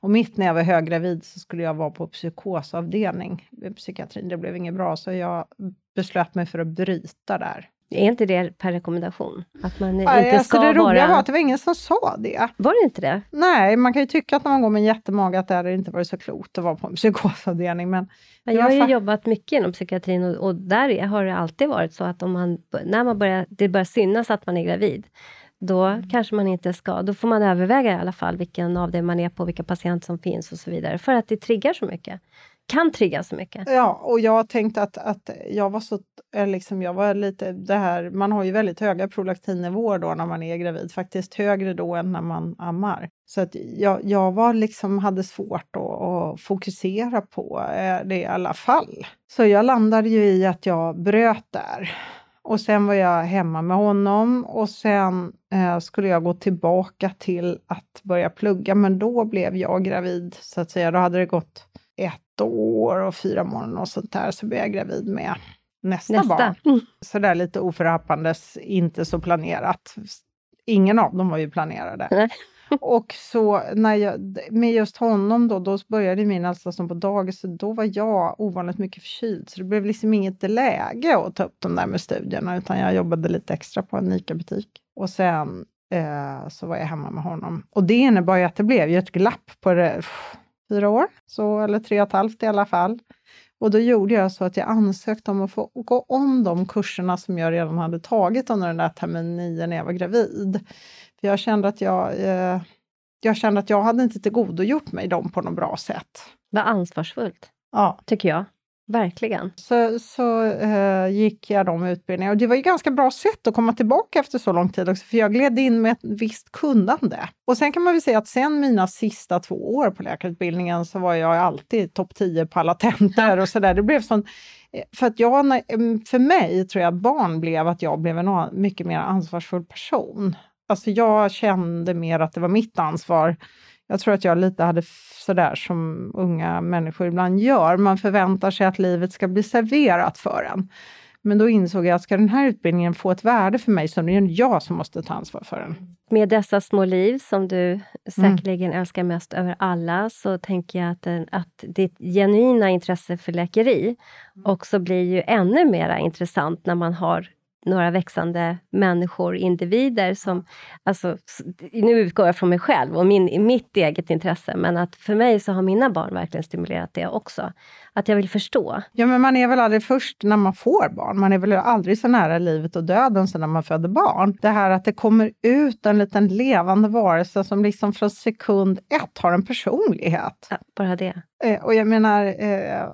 Och mitt när jag var höggravid så skulle jag vara på psykosavdelning vid psykiatrin, det blev inget bra, så jag beslöt mig för att bryta där. Är inte det per rekommendation? Att man inte alltså ska det roliga var att det var ingen som sa det. Var det inte det? Nej, man kan ju tycka att när man går med en jättemage att det hade inte varit så klokt att vara på en psykosavdelning. Men jag har ju jobbat mycket inom psykiatrin och, och, där har det alltid varit så att om man, när man börjar, det börjar synas att man är gravid, då mm. kanske man inte ska... Då får man överväga i alla fall vilken av det man är på, vilka patienter som finns och så vidare, för att det triggar så mycket kan trigga så mycket. Ja, och jag tänkte att, att jag var så, eh, liksom, jag var lite, det här, man har ju väldigt höga prolaktinnivåer då när man är gravid, faktiskt högre då än när man ammar. Så att jag, jag var liksom, hade svårt att, att fokusera på eh, det i alla fall. Så jag landade ju i att jag bröt där. Och sen var jag hemma med honom och sen eh, skulle jag gå tillbaka till att börja plugga, men då blev jag gravid så att säga. Då hade det gått ett år och fyra månader och sånt där, så blev jag gravid med nästa, nästa. barn. Mm. Så där lite oförhappandes, inte så planerat. Ingen av dem var ju planerade. och så när jag, med just honom då, då började min äldsta som på dagis, så då var jag ovanligt mycket förkyld, så det blev liksom inget läge att ta upp de där med studierna, utan jag jobbade lite extra på en ICA-butik. Och sen eh, så var jag hemma med honom. Och det innebar ju att det blev ju ett glapp på det, fyra år, så, eller tre och ett halvt i alla fall. Och då gjorde jag så att jag ansökte om att få gå om de kurserna som jag redan hade tagit under den där termin nio när jag var gravid. För jag kände att jag, eh, jag kände att jag hade inte tillgodogjort mig dem på något bra sätt. Vad ansvarsfullt, ja. tycker jag. Verkligen. Så, så uh, gick jag de utbildningarna och det var ju ganska bra sätt att komma tillbaka efter så lång tid också, för jag gled in med ett visst kunnande. Och sen kan man väl säga att sen mina sista två år på läkarutbildningen så var jag alltid topp 10 på alla tentor och sådär. Det blev sån eh, för att jag, eh, för mig tror jag barn blev att jag blev en mycket mer ansvarsfull person. Alltså jag kände mer att det var mitt ansvar jag tror att jag lite hade sådär som unga människor ibland gör. Man förväntar sig att livet ska bli serverat för en. Men då insåg jag att ska den här utbildningen få ett värde för mig så är det jag som måste ta ansvar för den. Med dessa små liv som du säkerligen mm. älskar mest över alla så tänker jag att, att ditt genuina intresse för läkeri också blir ju ännu mer intressant när man har några växande människor, individer som... Alltså, nu utgår jag från mig själv och min, mitt eget intresse, men att för mig så har mina barn verkligen stimulerat det också. Att jag vill förstå. Ja, men man är väl aldrig först när man får barn? Man är väl aldrig så nära livet och döden som när man föder barn? Det här att det kommer ut en liten levande varelse som liksom från sekund ett har en personlighet. Ja, bara det. Eh, och jag menar, eh,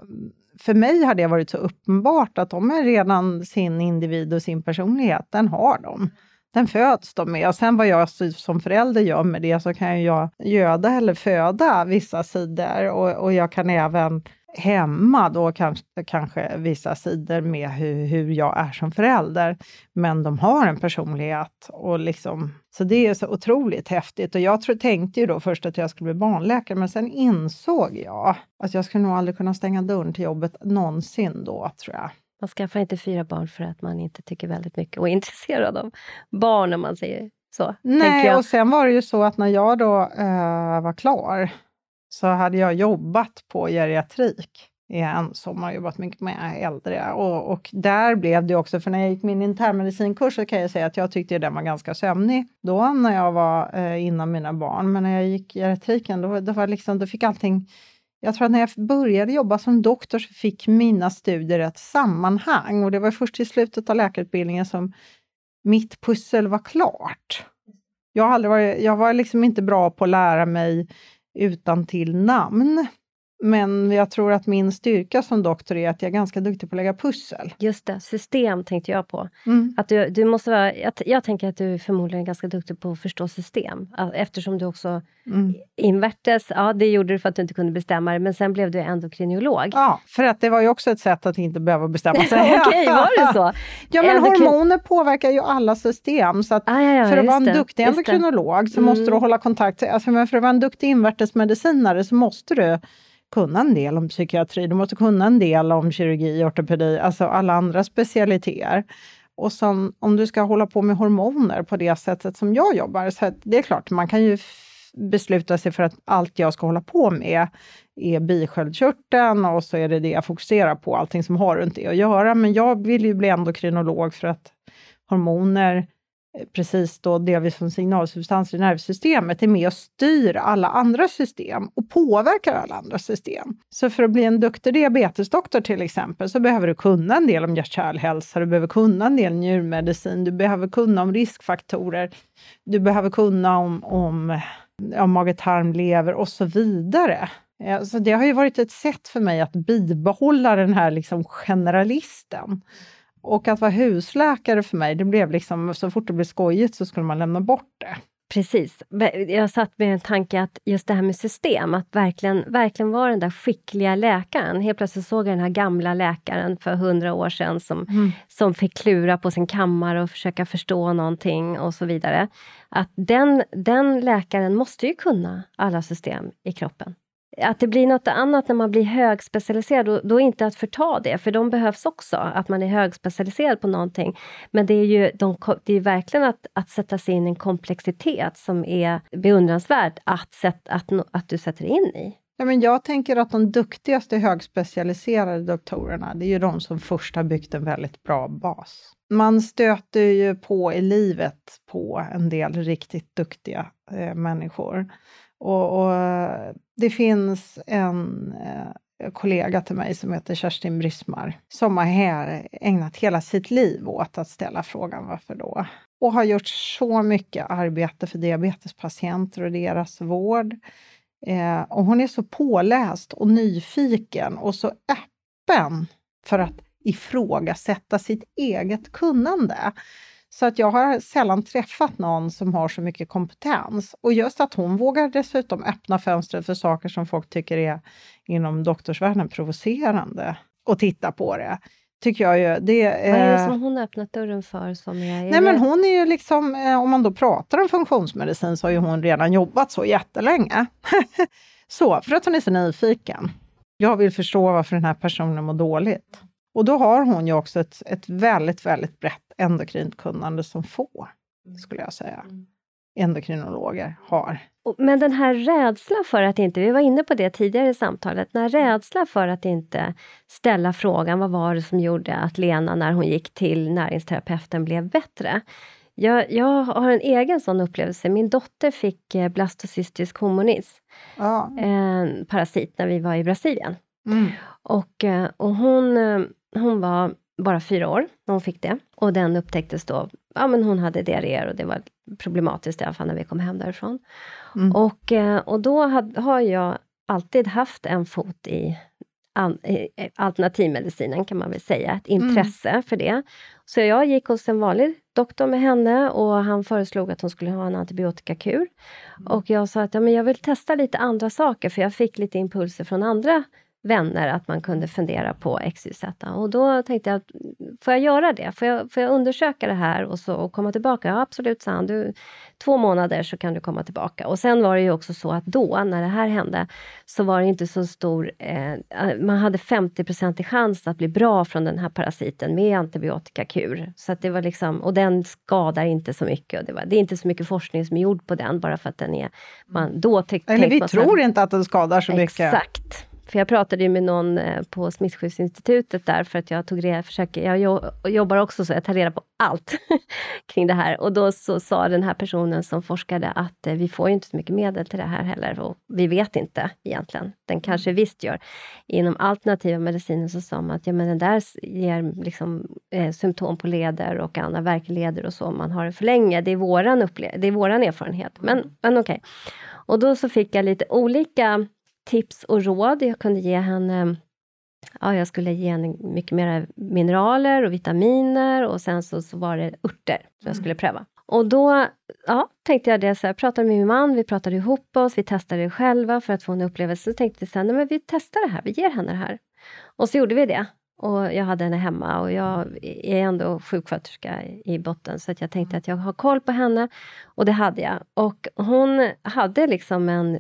för mig har det varit så uppenbart att de är redan sin individ och sin personlighet, den har de. Den föds de med. Och sen vad jag som förälder gör med det så kan jag göda eller föda vissa sidor och, och jag kan även hemma då kanske, kanske vissa sidor med hur, hur jag är som förälder. Men de har en personlighet. Och liksom, så det är så otroligt häftigt. Och jag tror, tänkte ju då först att jag skulle bli barnläkare, men sen insåg jag att jag skulle nog aldrig kunna stänga dörren till jobbet någonsin då, tror jag. Man skaffar inte fyra barn för att man inte tycker väldigt mycket och är intresserad av barn, om man säger så. Nej, och sen var det ju så att när jag då uh, var klar så hade jag jobbat på geriatrik i en sommar, jobbat mycket med äldre. Och, och, där blev det också, för när jag gick min internmedicinkurs så kan jag säga att jag tyckte den var ganska sömnig då när jag var eh, innan mina barn. Men när jag gick geriatriken, då, då, var liksom, då fick allting jag tror att när jag började jobba som doktor så fick mina studier ett sammanhang och det var först i slutet av läkarutbildningen som mitt pussel var klart. Jag, aldrig varit, jag var liksom inte bra på att lära mig utan till namn. Men jag tror att min styrka som doktor är att jag är ganska duktig på att lägga pussel. Just det, system tänkte jag på. Mm. Att du, du måste vara, jag, jag, tänker att du är förmodligen ganska duktig på att förstå system. Eftersom du också mm. invärtes, ja det gjorde du för att du inte kunde bestämma det, men sen blev du endokrinolog. Ja, för att det var ju också ett sätt att inte behöva bestämma sig. Okej, var det så? ja, men Endokrin... hormoner påverkar ju alla system. Så att ah, ja, ja, för att vara en det, duktig endokrinolog så mm. måste du mm. hålla kontakt. Alltså, men för att vara en duktig invärtesmedicinare så måste du kunna en del om psykiatri, du måste kunna en del om kirurgi, ortopedi, alltså alla andra specialiteter. Och som, om du ska hålla på med hormoner på det sättet som jag jobbar, så det är klart, man kan ju besluta sig för att allt jag ska hålla på med är bisköldkörteln och så är det det jag fokuserar på, allting som har runt det att göra. Men jag vill ju bli endokrinolog för att hormoner precis då delvis som signalsubstanser i nervsystemet, är med och styr alla andra system och påverkar alla andra system. Så för att bli en duktig diabetesdoktor till exempel, så behöver du kunna en del om hjärt-kärlhälsa, du behöver kunna en del njurmedicin, du behöver kunna om riskfaktorer, du behöver kunna om, om, om mage, tarm, lever och så vidare. Så det har ju varit ett sätt för mig att bibehålla den här liksom generalisten. Och att vara husläkare för mig, det blev liksom, så fort det blev skojigt så skulle man lämna bort det. Precis. Jag satt med en tanke att just det här med system, att verkligen, verkligen vara den där skickliga läkaren. Helt plötsligt såg jag den här gamla läkaren för hundra år sedan som, mm. som fick klura på sin kammare och försöka förstå någonting och så vidare. Att den, den läkaren måste ju kunna alla system i kroppen att det blir något annat när man blir högspecialiserad, då, då inte att förta det, för de behövs också, att man är högspecialiserad på någonting. Men det är ju de, det är verkligen att, att sätta sig in i en komplexitet som är beundransvärd att, sätt, att, att du sätter in i. Ja, men jag tänker att de duktigaste högspecialiserade doktorerna, det är ju de som först har byggt en väldigt bra bas. Man stöter ju på i livet på en del riktigt duktiga eh, människor och, och det finns en eh, kollega till mig som heter Kerstin Brismar som har här ägnat hela sitt liv åt att ställa frågan varför då? Och har gjort så mycket arbete för diabetespatienter och deras vård. Eh, och hon är så påläst och nyfiken och så öppen för att ifrågasätta sitt eget kunnande. Så att jag har sällan träffat någon som har så mycket kompetens. Och just att hon vågar dessutom öppna fönstret för saker som folk tycker är inom doktorsvärlden provocerande och titta på det. Tycker jag ju. Det, Vad är det som hon har öppnat dörren för? Som jag är nej, men hon är ju liksom, eh, om man då pratar om funktionsmedicin så har ju hon redan jobbat så jättelänge. så, för att hon är så nyfiken. Jag vill förstå varför den här personen mår dåligt. Och då har hon ju också ett, ett väldigt, väldigt brett endokrint kunnande som få, mm. skulle jag säga. Mm. endokrinologer har. Men den här rädslan för att inte, vi var inne på det tidigare i samtalet, den här rädslan för att inte ställa frågan vad var det som gjorde att Lena när hon gick till näringsterapeuten blev bättre? Jag, jag har en egen sån upplevelse. Min dotter fick eh, blastocystisk homonis, ja. en parasit, när vi var i Brasilien. Mm. Och, eh, och hon, eh, hon var bara fyra år när hon fick det. Och den upptäcktes då, ja men hon hade diarréer och det var problematiskt i alla fall när vi kom hem därifrån. Mm. Och, och då had, har jag alltid haft en fot i alternativmedicinen kan man väl säga, ett mm. intresse mm. för det. Så jag gick hos en vanlig doktor med henne och han föreslog att hon skulle ha en antibiotikakur. Mm. Och jag sa att ja, men jag vill testa lite andra saker, för jag fick lite impulser från andra vänner att man kunde fundera på XYZ. Och då tänkte jag, får jag göra det? Får jag, får jag undersöka det här och, så, och komma tillbaka? Ja, absolut, sa han. Du, två månader så kan du komma tillbaka. Och sen var det ju också så att då, när det här hände, så var det inte så stor... Eh, man hade 50% chans att bli bra från den här parasiten med antibiotikakur. Så att det var liksom, och den skadar inte så mycket. Och det, var, det är inte så mycket forskning som är gjord på den, bara för att den är... Man, då Eller vi tror här, inte att den skadar så mycket. Exakt. För jag pratade ju med någon eh, på Smittskyddsinstitutet där, för att jag tog reda, försöker, jag jobbar också så, jag tar reda på allt kring det här. Och då så sa den här personen som forskade att eh, vi får ju inte så mycket medel till det här heller, och vi vet inte egentligen. Den kanske visst gör. Inom alternativa mediciner så sa man att ja, men den där ger liksom, eh, symptom på leder och andra värkleder och så, om man har det för länge. Det är våran, upple- det är våran erfarenhet. Men, men okej. Okay. Och då så fick jag lite olika tips och råd. Jag kunde ge henne Ja, jag skulle ge henne mycket mer mineraler och vitaminer och sen så, så var det örter som jag skulle pröva. Och då ja, tänkte jag det, så här, pratade med min man, vi pratade ihop oss, vi testade det själva för att få en upplevelse. Så tänkte jag sen, men vi testar det här, vi ger henne det här. Och så gjorde vi det. Och jag hade henne hemma och jag är ändå sjuksköterska i botten, så att jag tänkte att jag har koll på henne. Och det hade jag. Och hon hade liksom en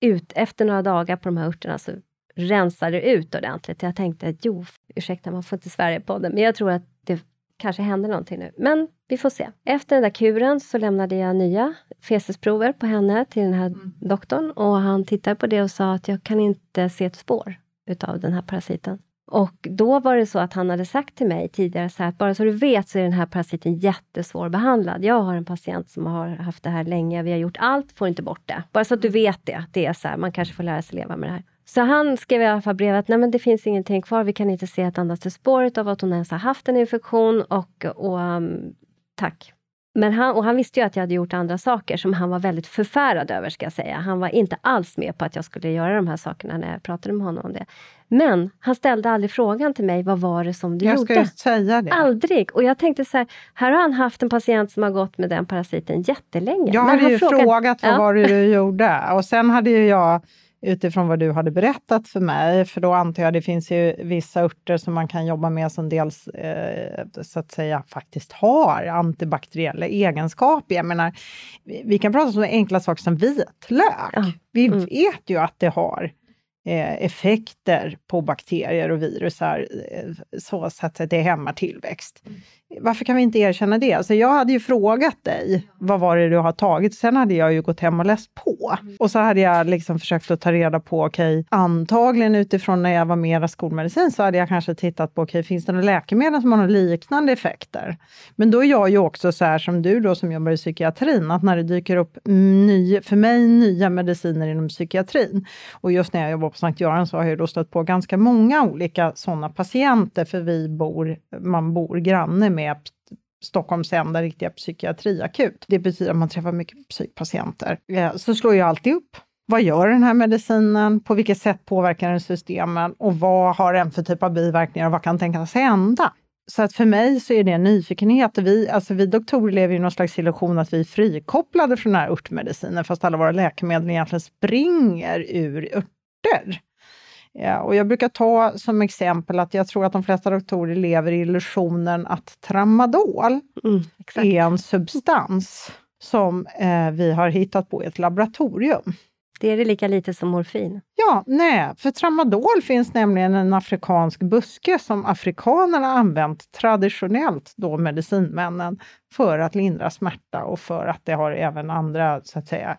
ut, efter några dagar på de här örterna så rensade det ut ordentligt. Jag tänkte att jo, ursäkta, man får inte svära på det, men jag tror att det kanske händer någonting nu. Men vi får se. Efter den där kuren så lämnade jag nya fecesprover på henne till den här mm. doktorn och han tittade på det och sa att jag kan inte se ett spår utav den här parasiten. Och då var det så att han hade sagt till mig tidigare så här, bara så du vet så är den här parasiten jättesvårbehandlad. Jag har en patient som har haft det här länge, vi har gjort allt, får inte bort det. Bara så att du vet det, det är så här, man kanske får lära sig leva med det här. Så han skrev i alla fall brevet, nej men det finns ingenting kvar, vi kan inte se ett endaste spår av att hon ens har haft en infektion och, och um, tack. Men han, och han visste ju att jag hade gjort andra saker som han var väldigt förfärad över, ska jag säga. Han var inte alls med på att jag skulle göra de här sakerna när jag pratade med honom om det. Men han ställde aldrig frågan till mig, vad var det som du jag gjorde? Jag ska säga det. Aldrig! Och jag tänkte så här, här har han haft en patient som har gått med den parasiten jättelänge. Jag hade ju frågat, frågat vad ja. var det du gjorde och sen hade ju jag utifrån vad du hade berättat för mig, för då antar jag det finns ju vissa örter som man kan jobba med som dels eh, så att säga faktiskt har antibakteriella egenskaper. Jag menar, vi kan prata om enkla saker som vitlök. Ja. Vi mm. vet ju att det har effekter på bakterier och virusar eh, så, så att det hämmar tillväxt. Mm varför kan vi inte erkänna det? Alltså jag hade ju frågat dig, vad var det du har tagit? Sen hade jag ju gått hem och läst på. Mm. Och så hade jag liksom försökt att ta reda på, okej, okay, antagligen utifrån när jag var mera skolmedicin så hade jag kanske tittat på, okej, okay, finns det några läkemedel som har liknande effekter? Men då är jag ju också så här som du då som jobbar i psykiatrin, att när det dyker upp ny, för mig nya mediciner inom psykiatrin, och just när jag jobbar på Sankt Göran så har jag då stött på ganska många olika sådana patienter, för vi bor, man bor granne med Stockholms enda riktiga psykiatriakut. Det betyder att man träffar mycket psykpatienter. Eh, så slår jag alltid upp. Vad gör den här medicinen? På vilket sätt påverkar den systemen? Och vad har den för typ av biverkningar och vad kan tänkas hända? Så att för mig så är det en nyfikenhet. Vi, alltså vi doktorer lever i någon slags illusion att vi är frikopplade från den här örtmedicinen, fast alla våra läkemedel egentligen springer ur örter. Ja, och jag brukar ta som exempel att jag tror att de flesta doktorer lever i illusionen att tramadol mm, är en substans som eh, vi har hittat på i ett laboratorium. Det är det lika lite som morfin. Ja, nej, för tramadol finns nämligen en afrikansk buske som afrikanerna använt traditionellt, då medicinmännen, för att lindra smärta och för att det har även andra så att säga,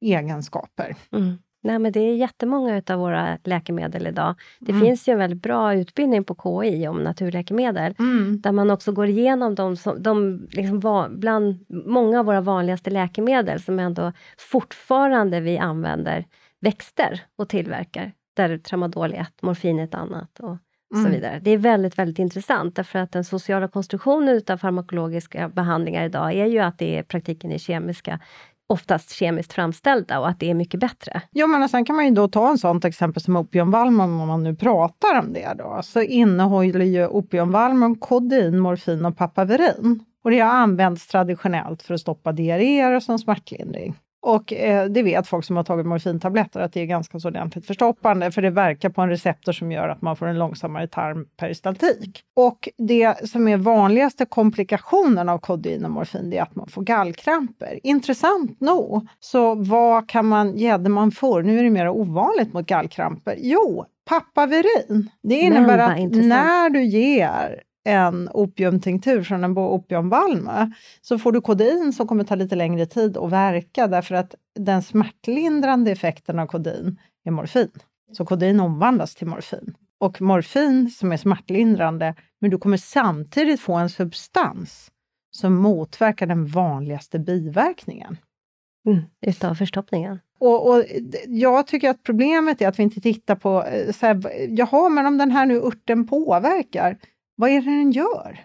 egenskaper. Mm. Nej, men det är jättemånga av våra läkemedel idag. Det mm. finns ju en väldigt bra utbildning på KI om naturläkemedel, mm. där man också går igenom de, de liksom var, bland många av våra vanligaste läkemedel som ändå fortfarande vi använder växter och tillverkar, där tramadol är ett, morfin är ett annat och så mm. vidare. Det är väldigt, väldigt intressant, därför att den sociala konstruktionen av farmakologiska behandlingar idag är ju att det är praktiken är kemiska oftast kemiskt framställda och att det är mycket bättre. Ja, men sen kan man ju då ta en sånt exempel som opiumvalmum, om man nu pratar om det då, så innehåller ju opiumvalmum kodein, morfin och papaverin. Och det har använts traditionellt för att stoppa diarréer och som smärtlindring. Och eh, det vet folk som har tagit morfintabletter att det är ganska så ordentligt förstoppande, för det verkar på en receptor som gör att man får en långsammare tarmperistaltik. Och det som är vanligaste komplikationen av kodein och morfin, det är att man får gallkramper. Intressant nog, så vad kan man gädda man får? Nu är det mer ovanligt mot gallkramper. Jo, papaverin. Det innebär att när du ger en opiumtinktur från en opiumvalme så får du kodein som kommer ta lite längre tid att verka därför att den smärtlindrande effekten av kodein är morfin. Så kodein omvandlas till morfin. Och morfin som är smärtlindrande, men du kommer samtidigt få en substans som motverkar den vanligaste biverkningen. Mm, utav förstoppningen. Och, och, jag tycker att problemet är att vi inte tittar på, eh, så här, jaha, men om den här nu örten påverkar, vad är det den gör?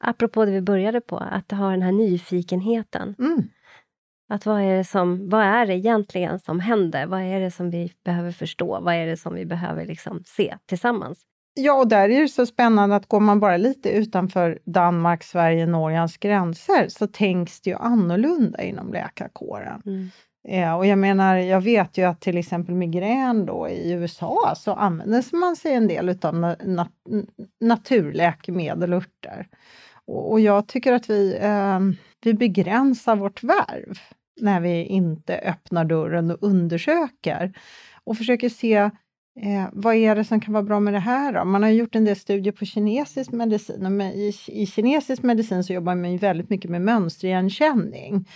Apropå det vi började på, att ha den här nyfikenheten. Mm. Att vad är, det som, vad är det egentligen som händer? Vad är det som vi behöver förstå? Vad är det som vi behöver liksom se tillsammans? Ja, och där är det så spännande att går man bara lite utanför Danmark, Sverige, Norges gränser så tänks det ju annorlunda inom läkarkåren. Mm. Ja, och jag menar, jag vet ju att till exempel migrän då i USA så använder man sig en del utav na na naturläkemedel och örter. Och, och, jag tycker att vi, eh, vi begränsar vårt värv när vi inte öppnar dörren och undersöker och försöker se eh, vad är det som kan vara bra med det här då? Man har gjort en del studier på kinesisk medicin och med, i, i kinesisk medicin så jobbar man ju väldigt mycket med mönsterigenkänning.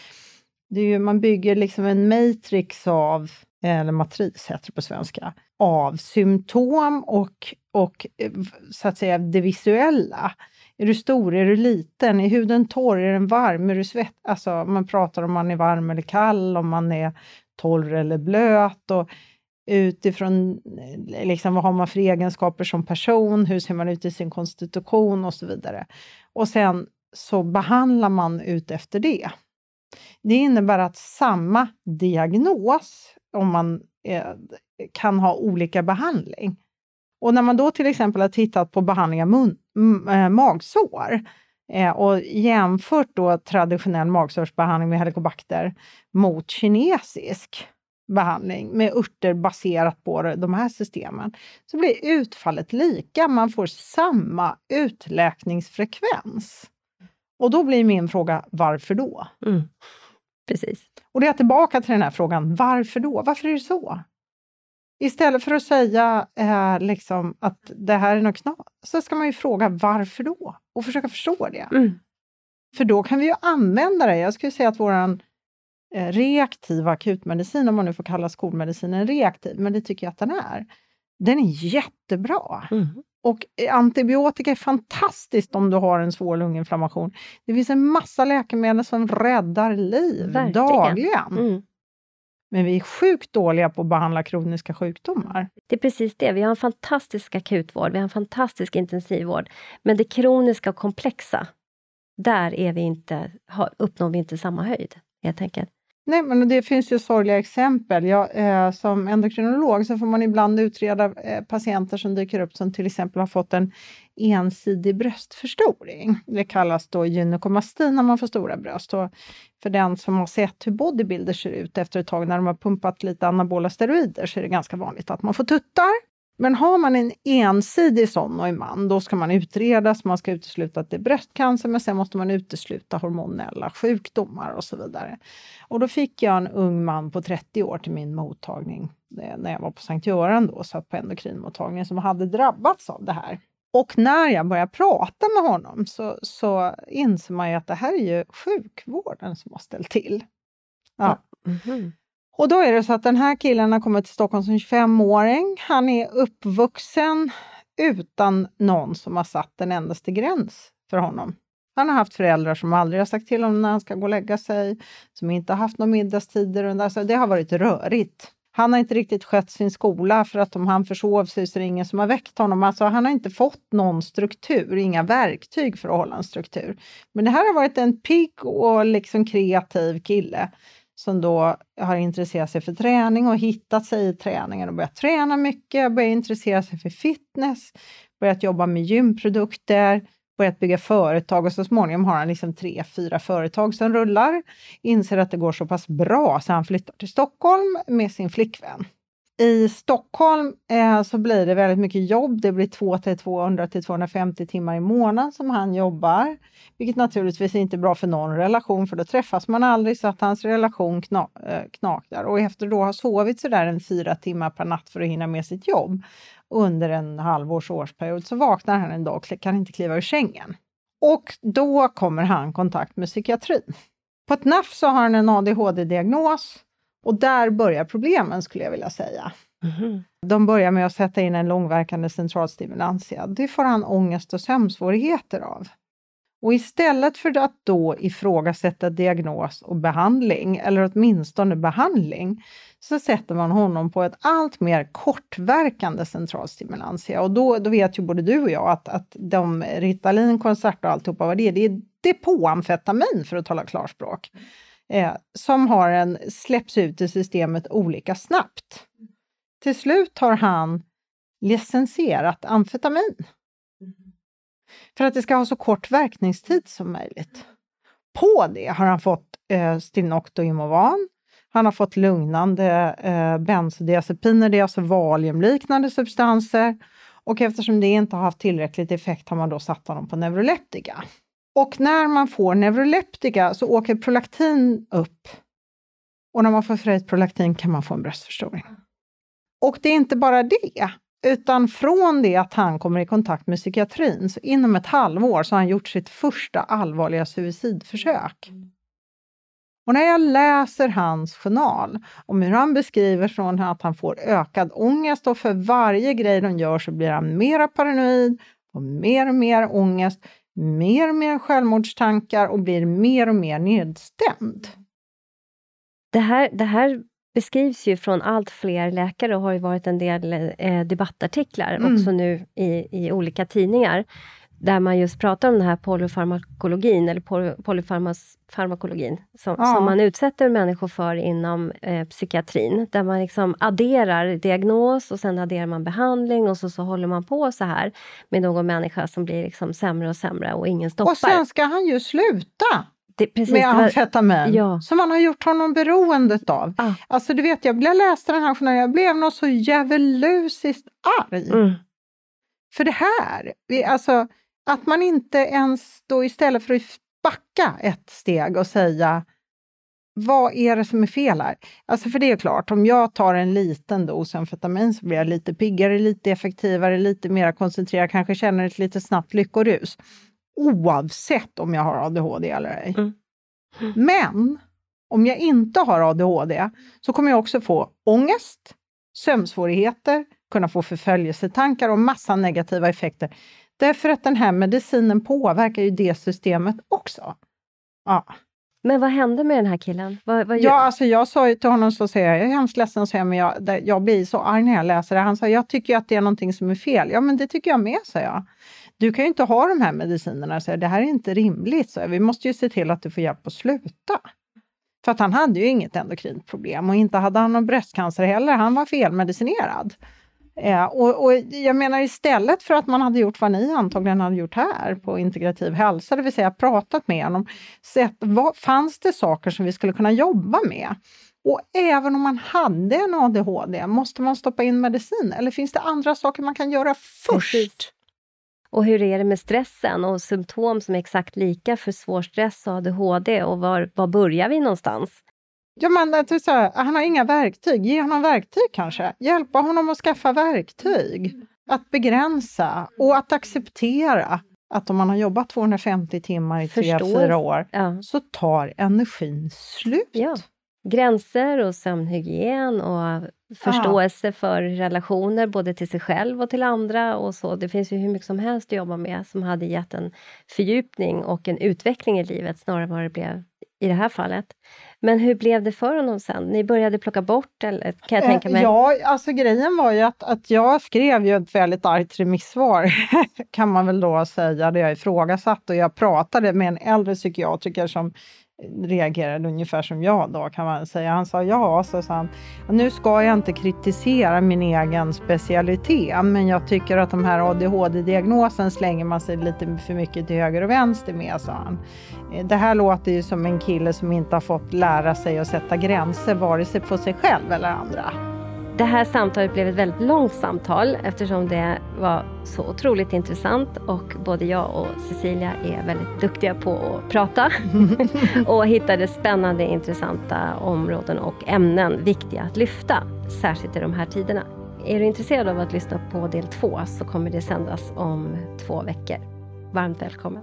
Det är ju, man bygger liksom en matrix av, eller matris heter det på svenska, av symptom och, och eh, så att säga det visuella. Är du stor, är du liten, är huden torr, är den varm, är du svett? Alltså man pratar om man är varm eller kall, om man är torr eller blöt. Och utifrån eh, liksom, vad har man för egenskaper som person, hur ser man ut i sin konstitution och så vidare. Och sen så behandlar man ut efter det. Det innebär att samma diagnos, om man eh, kan ha olika behandling. Och när man då till exempel har tittat på behandling av mun, äh, magsår eh, och jämfört då traditionell magsårsbehandling med helikobakter mot kinesisk behandling med örter baserat på de här systemen, så blir utfallet lika. Man får samma utläkningsfrekvens. Och då blir min fråga, varför då? Mm. Precis. Och det är tillbaka till den här frågan, varför då? Varför är det så? Istället för att säga eh, liksom att det här är något knas, så ska man ju fråga varför då? Och försöka förstå det. Mm. För då kan vi ju använda det. Jag skulle säga att vår eh, reaktiva akutmedicin, om man nu får kalla skolmedicinen reaktiv, men det tycker jag att den är, den är jättebra. Mm. Och antibiotika är fantastiskt om du har en svår lunginflammation. Det finns en massa läkemedel som räddar liv Verkligen. dagligen. Mm. Men vi är sjukt dåliga på att behandla kroniska sjukdomar. Det är precis det. Vi har en fantastisk akutvård, vi har en fantastisk intensivvård. Men det kroniska och komplexa, där är vi inte, uppnår vi inte samma höjd, helt enkelt. Nej, men det finns ju sorgliga exempel. Jag, eh, som endokrinolog så får man ibland utreda eh, patienter som dyker upp som till exempel har fått en ensidig bröstförstoring. Det kallas då gynekomasti när man får stora bröst. Och för den som har sett hur bodybuilders ser ut efter ett tag när de har pumpat lite anabola steroider så är det ganska vanligt att man får tuttar. Men har man en ensidig sån och en man, då ska man utredas, man ska utesluta att det är bröstcancer, men sen måste man utesluta hormonella sjukdomar och så vidare. Och då fick jag en ung man på 30 år till min mottagning eh, när jag var på Sankt Göran då, satt på endokrinmottagningen, som hade drabbats av det här. Och när jag börjar prata med honom så, så inser man ju att det här är ju sjukvården som har ställt till. Ja. Mm -hmm. Och då är det så att den här killen har kommit till Stockholm som 25-åring. Han är uppvuxen utan någon som har satt en endaste gräns för honom. Han har haft föräldrar som aldrig har sagt till honom när han ska gå och lägga sig, som inte har haft några middagstider. Alltså det har varit rörigt. Han har inte riktigt skött sin skola för att om han försov sig så är det ingen som har väckt honom. Alltså han har inte fått någon struktur, inga verktyg för att hålla en struktur. Men det här har varit en pigg och liksom kreativ kille som då har intresserat sig för träning och hittat sig i träningen och börjat träna mycket, börjat intressera sig för fitness, börjat jobba med gymprodukter, börjat bygga företag och så småningom har han liksom tre, fyra företag som rullar. Inser att det går så pass bra så han flyttar till Stockholm med sin flickvän. I Stockholm eh, så blir det väldigt mycket jobb. Det blir 200 till 250 timmar i månaden som han jobbar, vilket naturligtvis inte är bra för någon relation, för då träffas man aldrig, så att hans relation kna, eh, knakar. Och efter då ha sovit sådär en fyra timmar per natt för att hinna med sitt jobb under en halvårs årsperiod, så vaknar han en dag och kan inte kliva ur sängen. Och då kommer han i kontakt med psykiatrin. På ett NAF så har han en ADHD-diagnos och där börjar problemen skulle jag vilja säga. Mm. De börjar med att sätta in en långverkande centralstimulantia. Det får han ångest och sömnsvårigheter av. Och istället för att då ifrågasätta diagnos och behandling, eller åtminstone behandling, så sätter man honom på ett allt mer kortverkande centralstimulantia. Och då, då vet ju både du och jag att, att de Ritalin, Concerta och alltihopa vad det är, det är depåamfetamin för att tala klarspråk eh, som har en, släpps ut i systemet olika snabbt. Till slut har han licensierat amfetamin. För att det ska ha så kort verkningstid som möjligt. På det har han fått eh, Stilnoctoimovan, han har fått lugnande eh, bensodiazepiner, det är alltså valiumliknande substanser. Och eftersom det inte har haft tillräckligt effekt har man då satt honom på neuroleptika. Och när man får neuroleptika så åker prolaktin upp. Och när man får förhöjt prolaktin kan man få en bröstförstoring. Och det är inte bara det, utan från det att han kommer i kontakt med psykiatrin, så inom ett halvår så har han gjort sitt första allvarliga suicidförsök. Och när jag läser hans journal om hur han beskriver från att han får ökad ångest och för varje grej de gör så blir han mera paranoid och mer och mer ångest mer och mer självmordstankar och blir mer och mer nedstämd. Det här, det här beskrivs ju från allt fler läkare och har ju varit en del eh, debattartiklar mm. också nu i, i olika tidningar där man just pratar om den här polyfarmakologin, eller polyfarmakologin, som, ja. som, man utsätter människor för inom eh, psykiatrin, där man liksom adderar diagnos och sen adderar man behandling och så, så håller man på så här med någon människa som blir liksom sämre och sämre och ingen stoppar. Och sen ska han ju sluta! Det, precis, med amfetamin, ja. som man har gjort honom beroende av. Ah. Alltså du vet, jag läste den här journalen, jag blev nog så djävulusiskt arg. Mm. För det här, vi, alltså att man inte ens då istället för att backa ett steg och säga vad är det som är fel här? Alltså för det är klart, om jag tar en liten dos amfetamin så blir jag lite piggare, lite effektivare, lite mer koncentrerad, kanske känner ett lite snabbt lyckorus. Oavsett om jag har ADHD eller ej. Mm. Men om jag inte har ADHD så kommer jag också få ångest, sömnsvårigheter, kunna få förföljelsetankar och massa negativa effekter. Därför att den här medicinen påverkar ju det systemet också. Ja. Men vad hände med den här killen? Vad, vad ja, alltså jag sa ju till honom, så säger jag, jag är hemskt ledsen, så jag, men jag, jag blir så arg när jag läser det. Han sa, jag tycker att det är någonting som är fel. Ja, men det tycker jag med, sa jag. Du kan ju inte ha de här medicinerna, så jag. det här är inte rimligt. Så jag. Vi måste ju se till att du får hjälp att sluta. För att han hade ju inget endokrint problem och inte hade han någon bröstcancer heller. Han var felmedicinerad. Eh, och, och, jag menar istället för att man hade gjort vad ni antagligen hade gjort här på integrativ hälsa, det vill säga pratat med honom, sett vad, fanns det saker som vi skulle kunna jobba med? Och även om man hade en ADHD, måste man stoppa in medicin eller finns det andra saker man kan göra först? Precis. Och hur är det med stressen och symptom som är exakt lika för svår stress och ADHD och var, var börjar vi någonstans? Ja, men, så här, han har inga verktyg. Ge honom verktyg kanske. Hjälpa honom att skaffa verktyg. Att begränsa och att acceptera att om man har jobbat 250 timmar i tre, fyra år ja. så tar energin slut. Ja. Gränser och sömnhygien och förståelse ja. för relationer både till sig själv och till andra. och så. Det finns ju hur mycket som helst att jobba med som hade gett en fördjupning och en utveckling i livet snarare än vad det blev i det här fallet. Men hur blev det för honom sen? Ni började plocka bort, eller kan jag tänka mig? Ja, alltså grejen var ju att, att jag skrev ju ett väldigt argt remissvar, kan man väl då säga, där jag ifrågasatte och jag pratade med en äldre psykiatriker som reagerade ungefär som jag då kan man säga. Han sa ja, så sa han, nu ska jag inte kritisera min egen specialitet, men jag tycker att de här ADHD-diagnosen slänger man sig lite för mycket till höger och vänster med, sa han. Eh, det här låter ju som en kille som inte har fått lära sig att sätta gränser, vare sig på sig själv eller andra. Det här samtalet blev ett väldigt långt samtal eftersom det var så otroligt intressant och både jag och Cecilia är väldigt duktiga på att prata och hittade spännande, intressanta områden och ämnen viktiga att lyfta, särskilt i de här tiderna. Är du intresserad av att lyssna på del två så kommer det sändas om två veckor. Varmt välkommen!